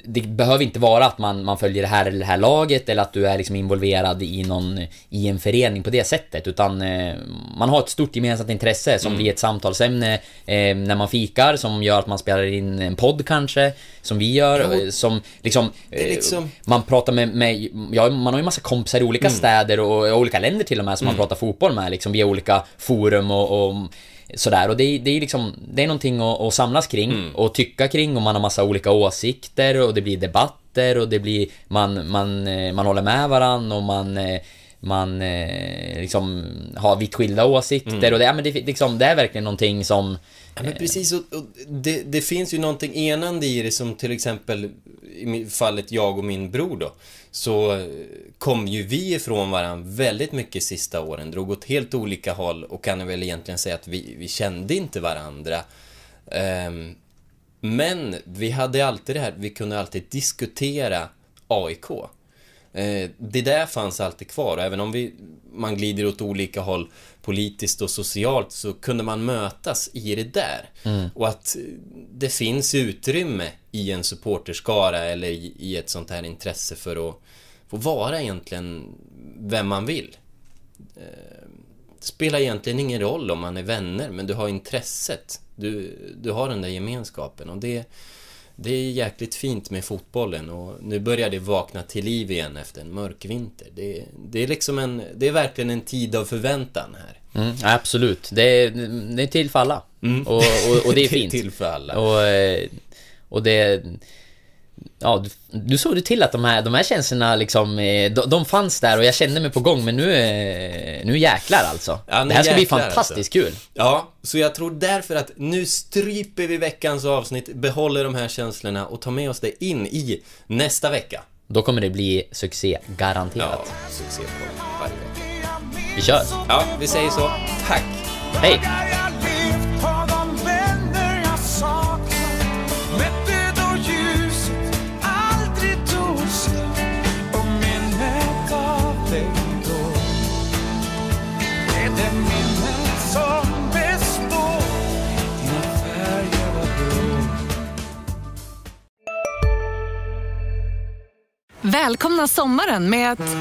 det behöver inte vara att man, man följer det här eller det här laget eller att du är liksom involverad i någon i en förening på det sättet utan eh, man har ett stort gemensamt intresse som
Mm.
blir ett samtalsämne eh, när man fikar som gör att man spelar in en podd kanske som vi gör
och-
eh, som liksom,
är
eh,
liksom-
man pratar med, med ja, man har ju massa kompisar i olika
Mm.
städer och, och olika länder till och med som man pratar fotboll med liksom via olika forum och, och Sådär och det är, det är liksom Det är någonting att, att samlas kring
Mm.
och tycka kring och man har massa olika åsikter och det blir debatter och det blir Man, man, eh, man håller med varann och man eh, man eh, liksom har vitt skilda åsikter
Mm.
och det, ja, men det, liksom, det är verkligen någonting som
Ja, men precis, och, och det, det finns ju någonting enande i det som till exempel i fallet jag och min bror då. Så eh, kom ju vi ifrån varandra väldigt mycket sista åren, drog åt helt olika håll och kan väl egentligen säga att vi, vi kände inte varandra. Um, men vi hade alltid det här, vi kunde alltid diskutera AIK. Eh, det där fanns alltid kvar även om vi, man glider åt olika håll politiskt och socialt så kunde man mötas i det där.
Mm.
Och att eh, det finns utrymme i en supporterskara eller i, i ett sånt här intresse för att få vara egentligen vem man vill. Eh, Det spelar egentligen ingen roll om man är vänner, men du har intresset. Du, du har den där gemenskapen och det, det är jäkligt fint med fotbollen och nu börjar det vakna till liv igen efter en mörk vinter. Det, det är liksom en, det är verkligen en tid av förväntan här.
Mm, absolut. Det är, det är till för alla.
Mm.
Och, och, och det är
Det är
fint.
till för alla.
Och, eh, och det... Ja, du, du såg ju till att de här, de här känslorna liksom, eh, de, de fanns där och jag kände mig på gång men nu, eh, nu jäklar alltså.
Ja, nu
det här ska bli
jäklar,
fantastiskt
alltså.
kul.
Ja, så jag tror därför att nu stryper vi veckans avsnitt, behåller de här känslorna och tar med oss det in i nästa vecka.
Då kommer det bli succé, garanterat.
Ja, succé på varje vecka.
Vi kör!
Ja, vi säger så. Tack!
Hej!
Välkomna sommaren med att...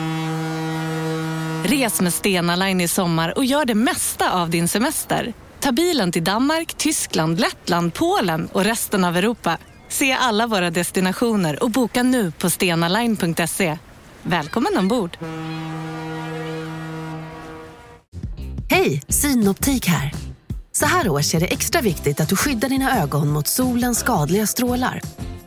Res med Stena Line i sommar och gör det mesta av din semester. Ta bilen till Danmark, Tyskland, Lettland, Polen och resten av Europa. Se alla våra destinationer och boka nu på stenaline.se. Välkommen ombord!
Hej, Synoptik här. Så här års är det extra viktigt att du skyddar dina ögon mot solens skadliga strålar.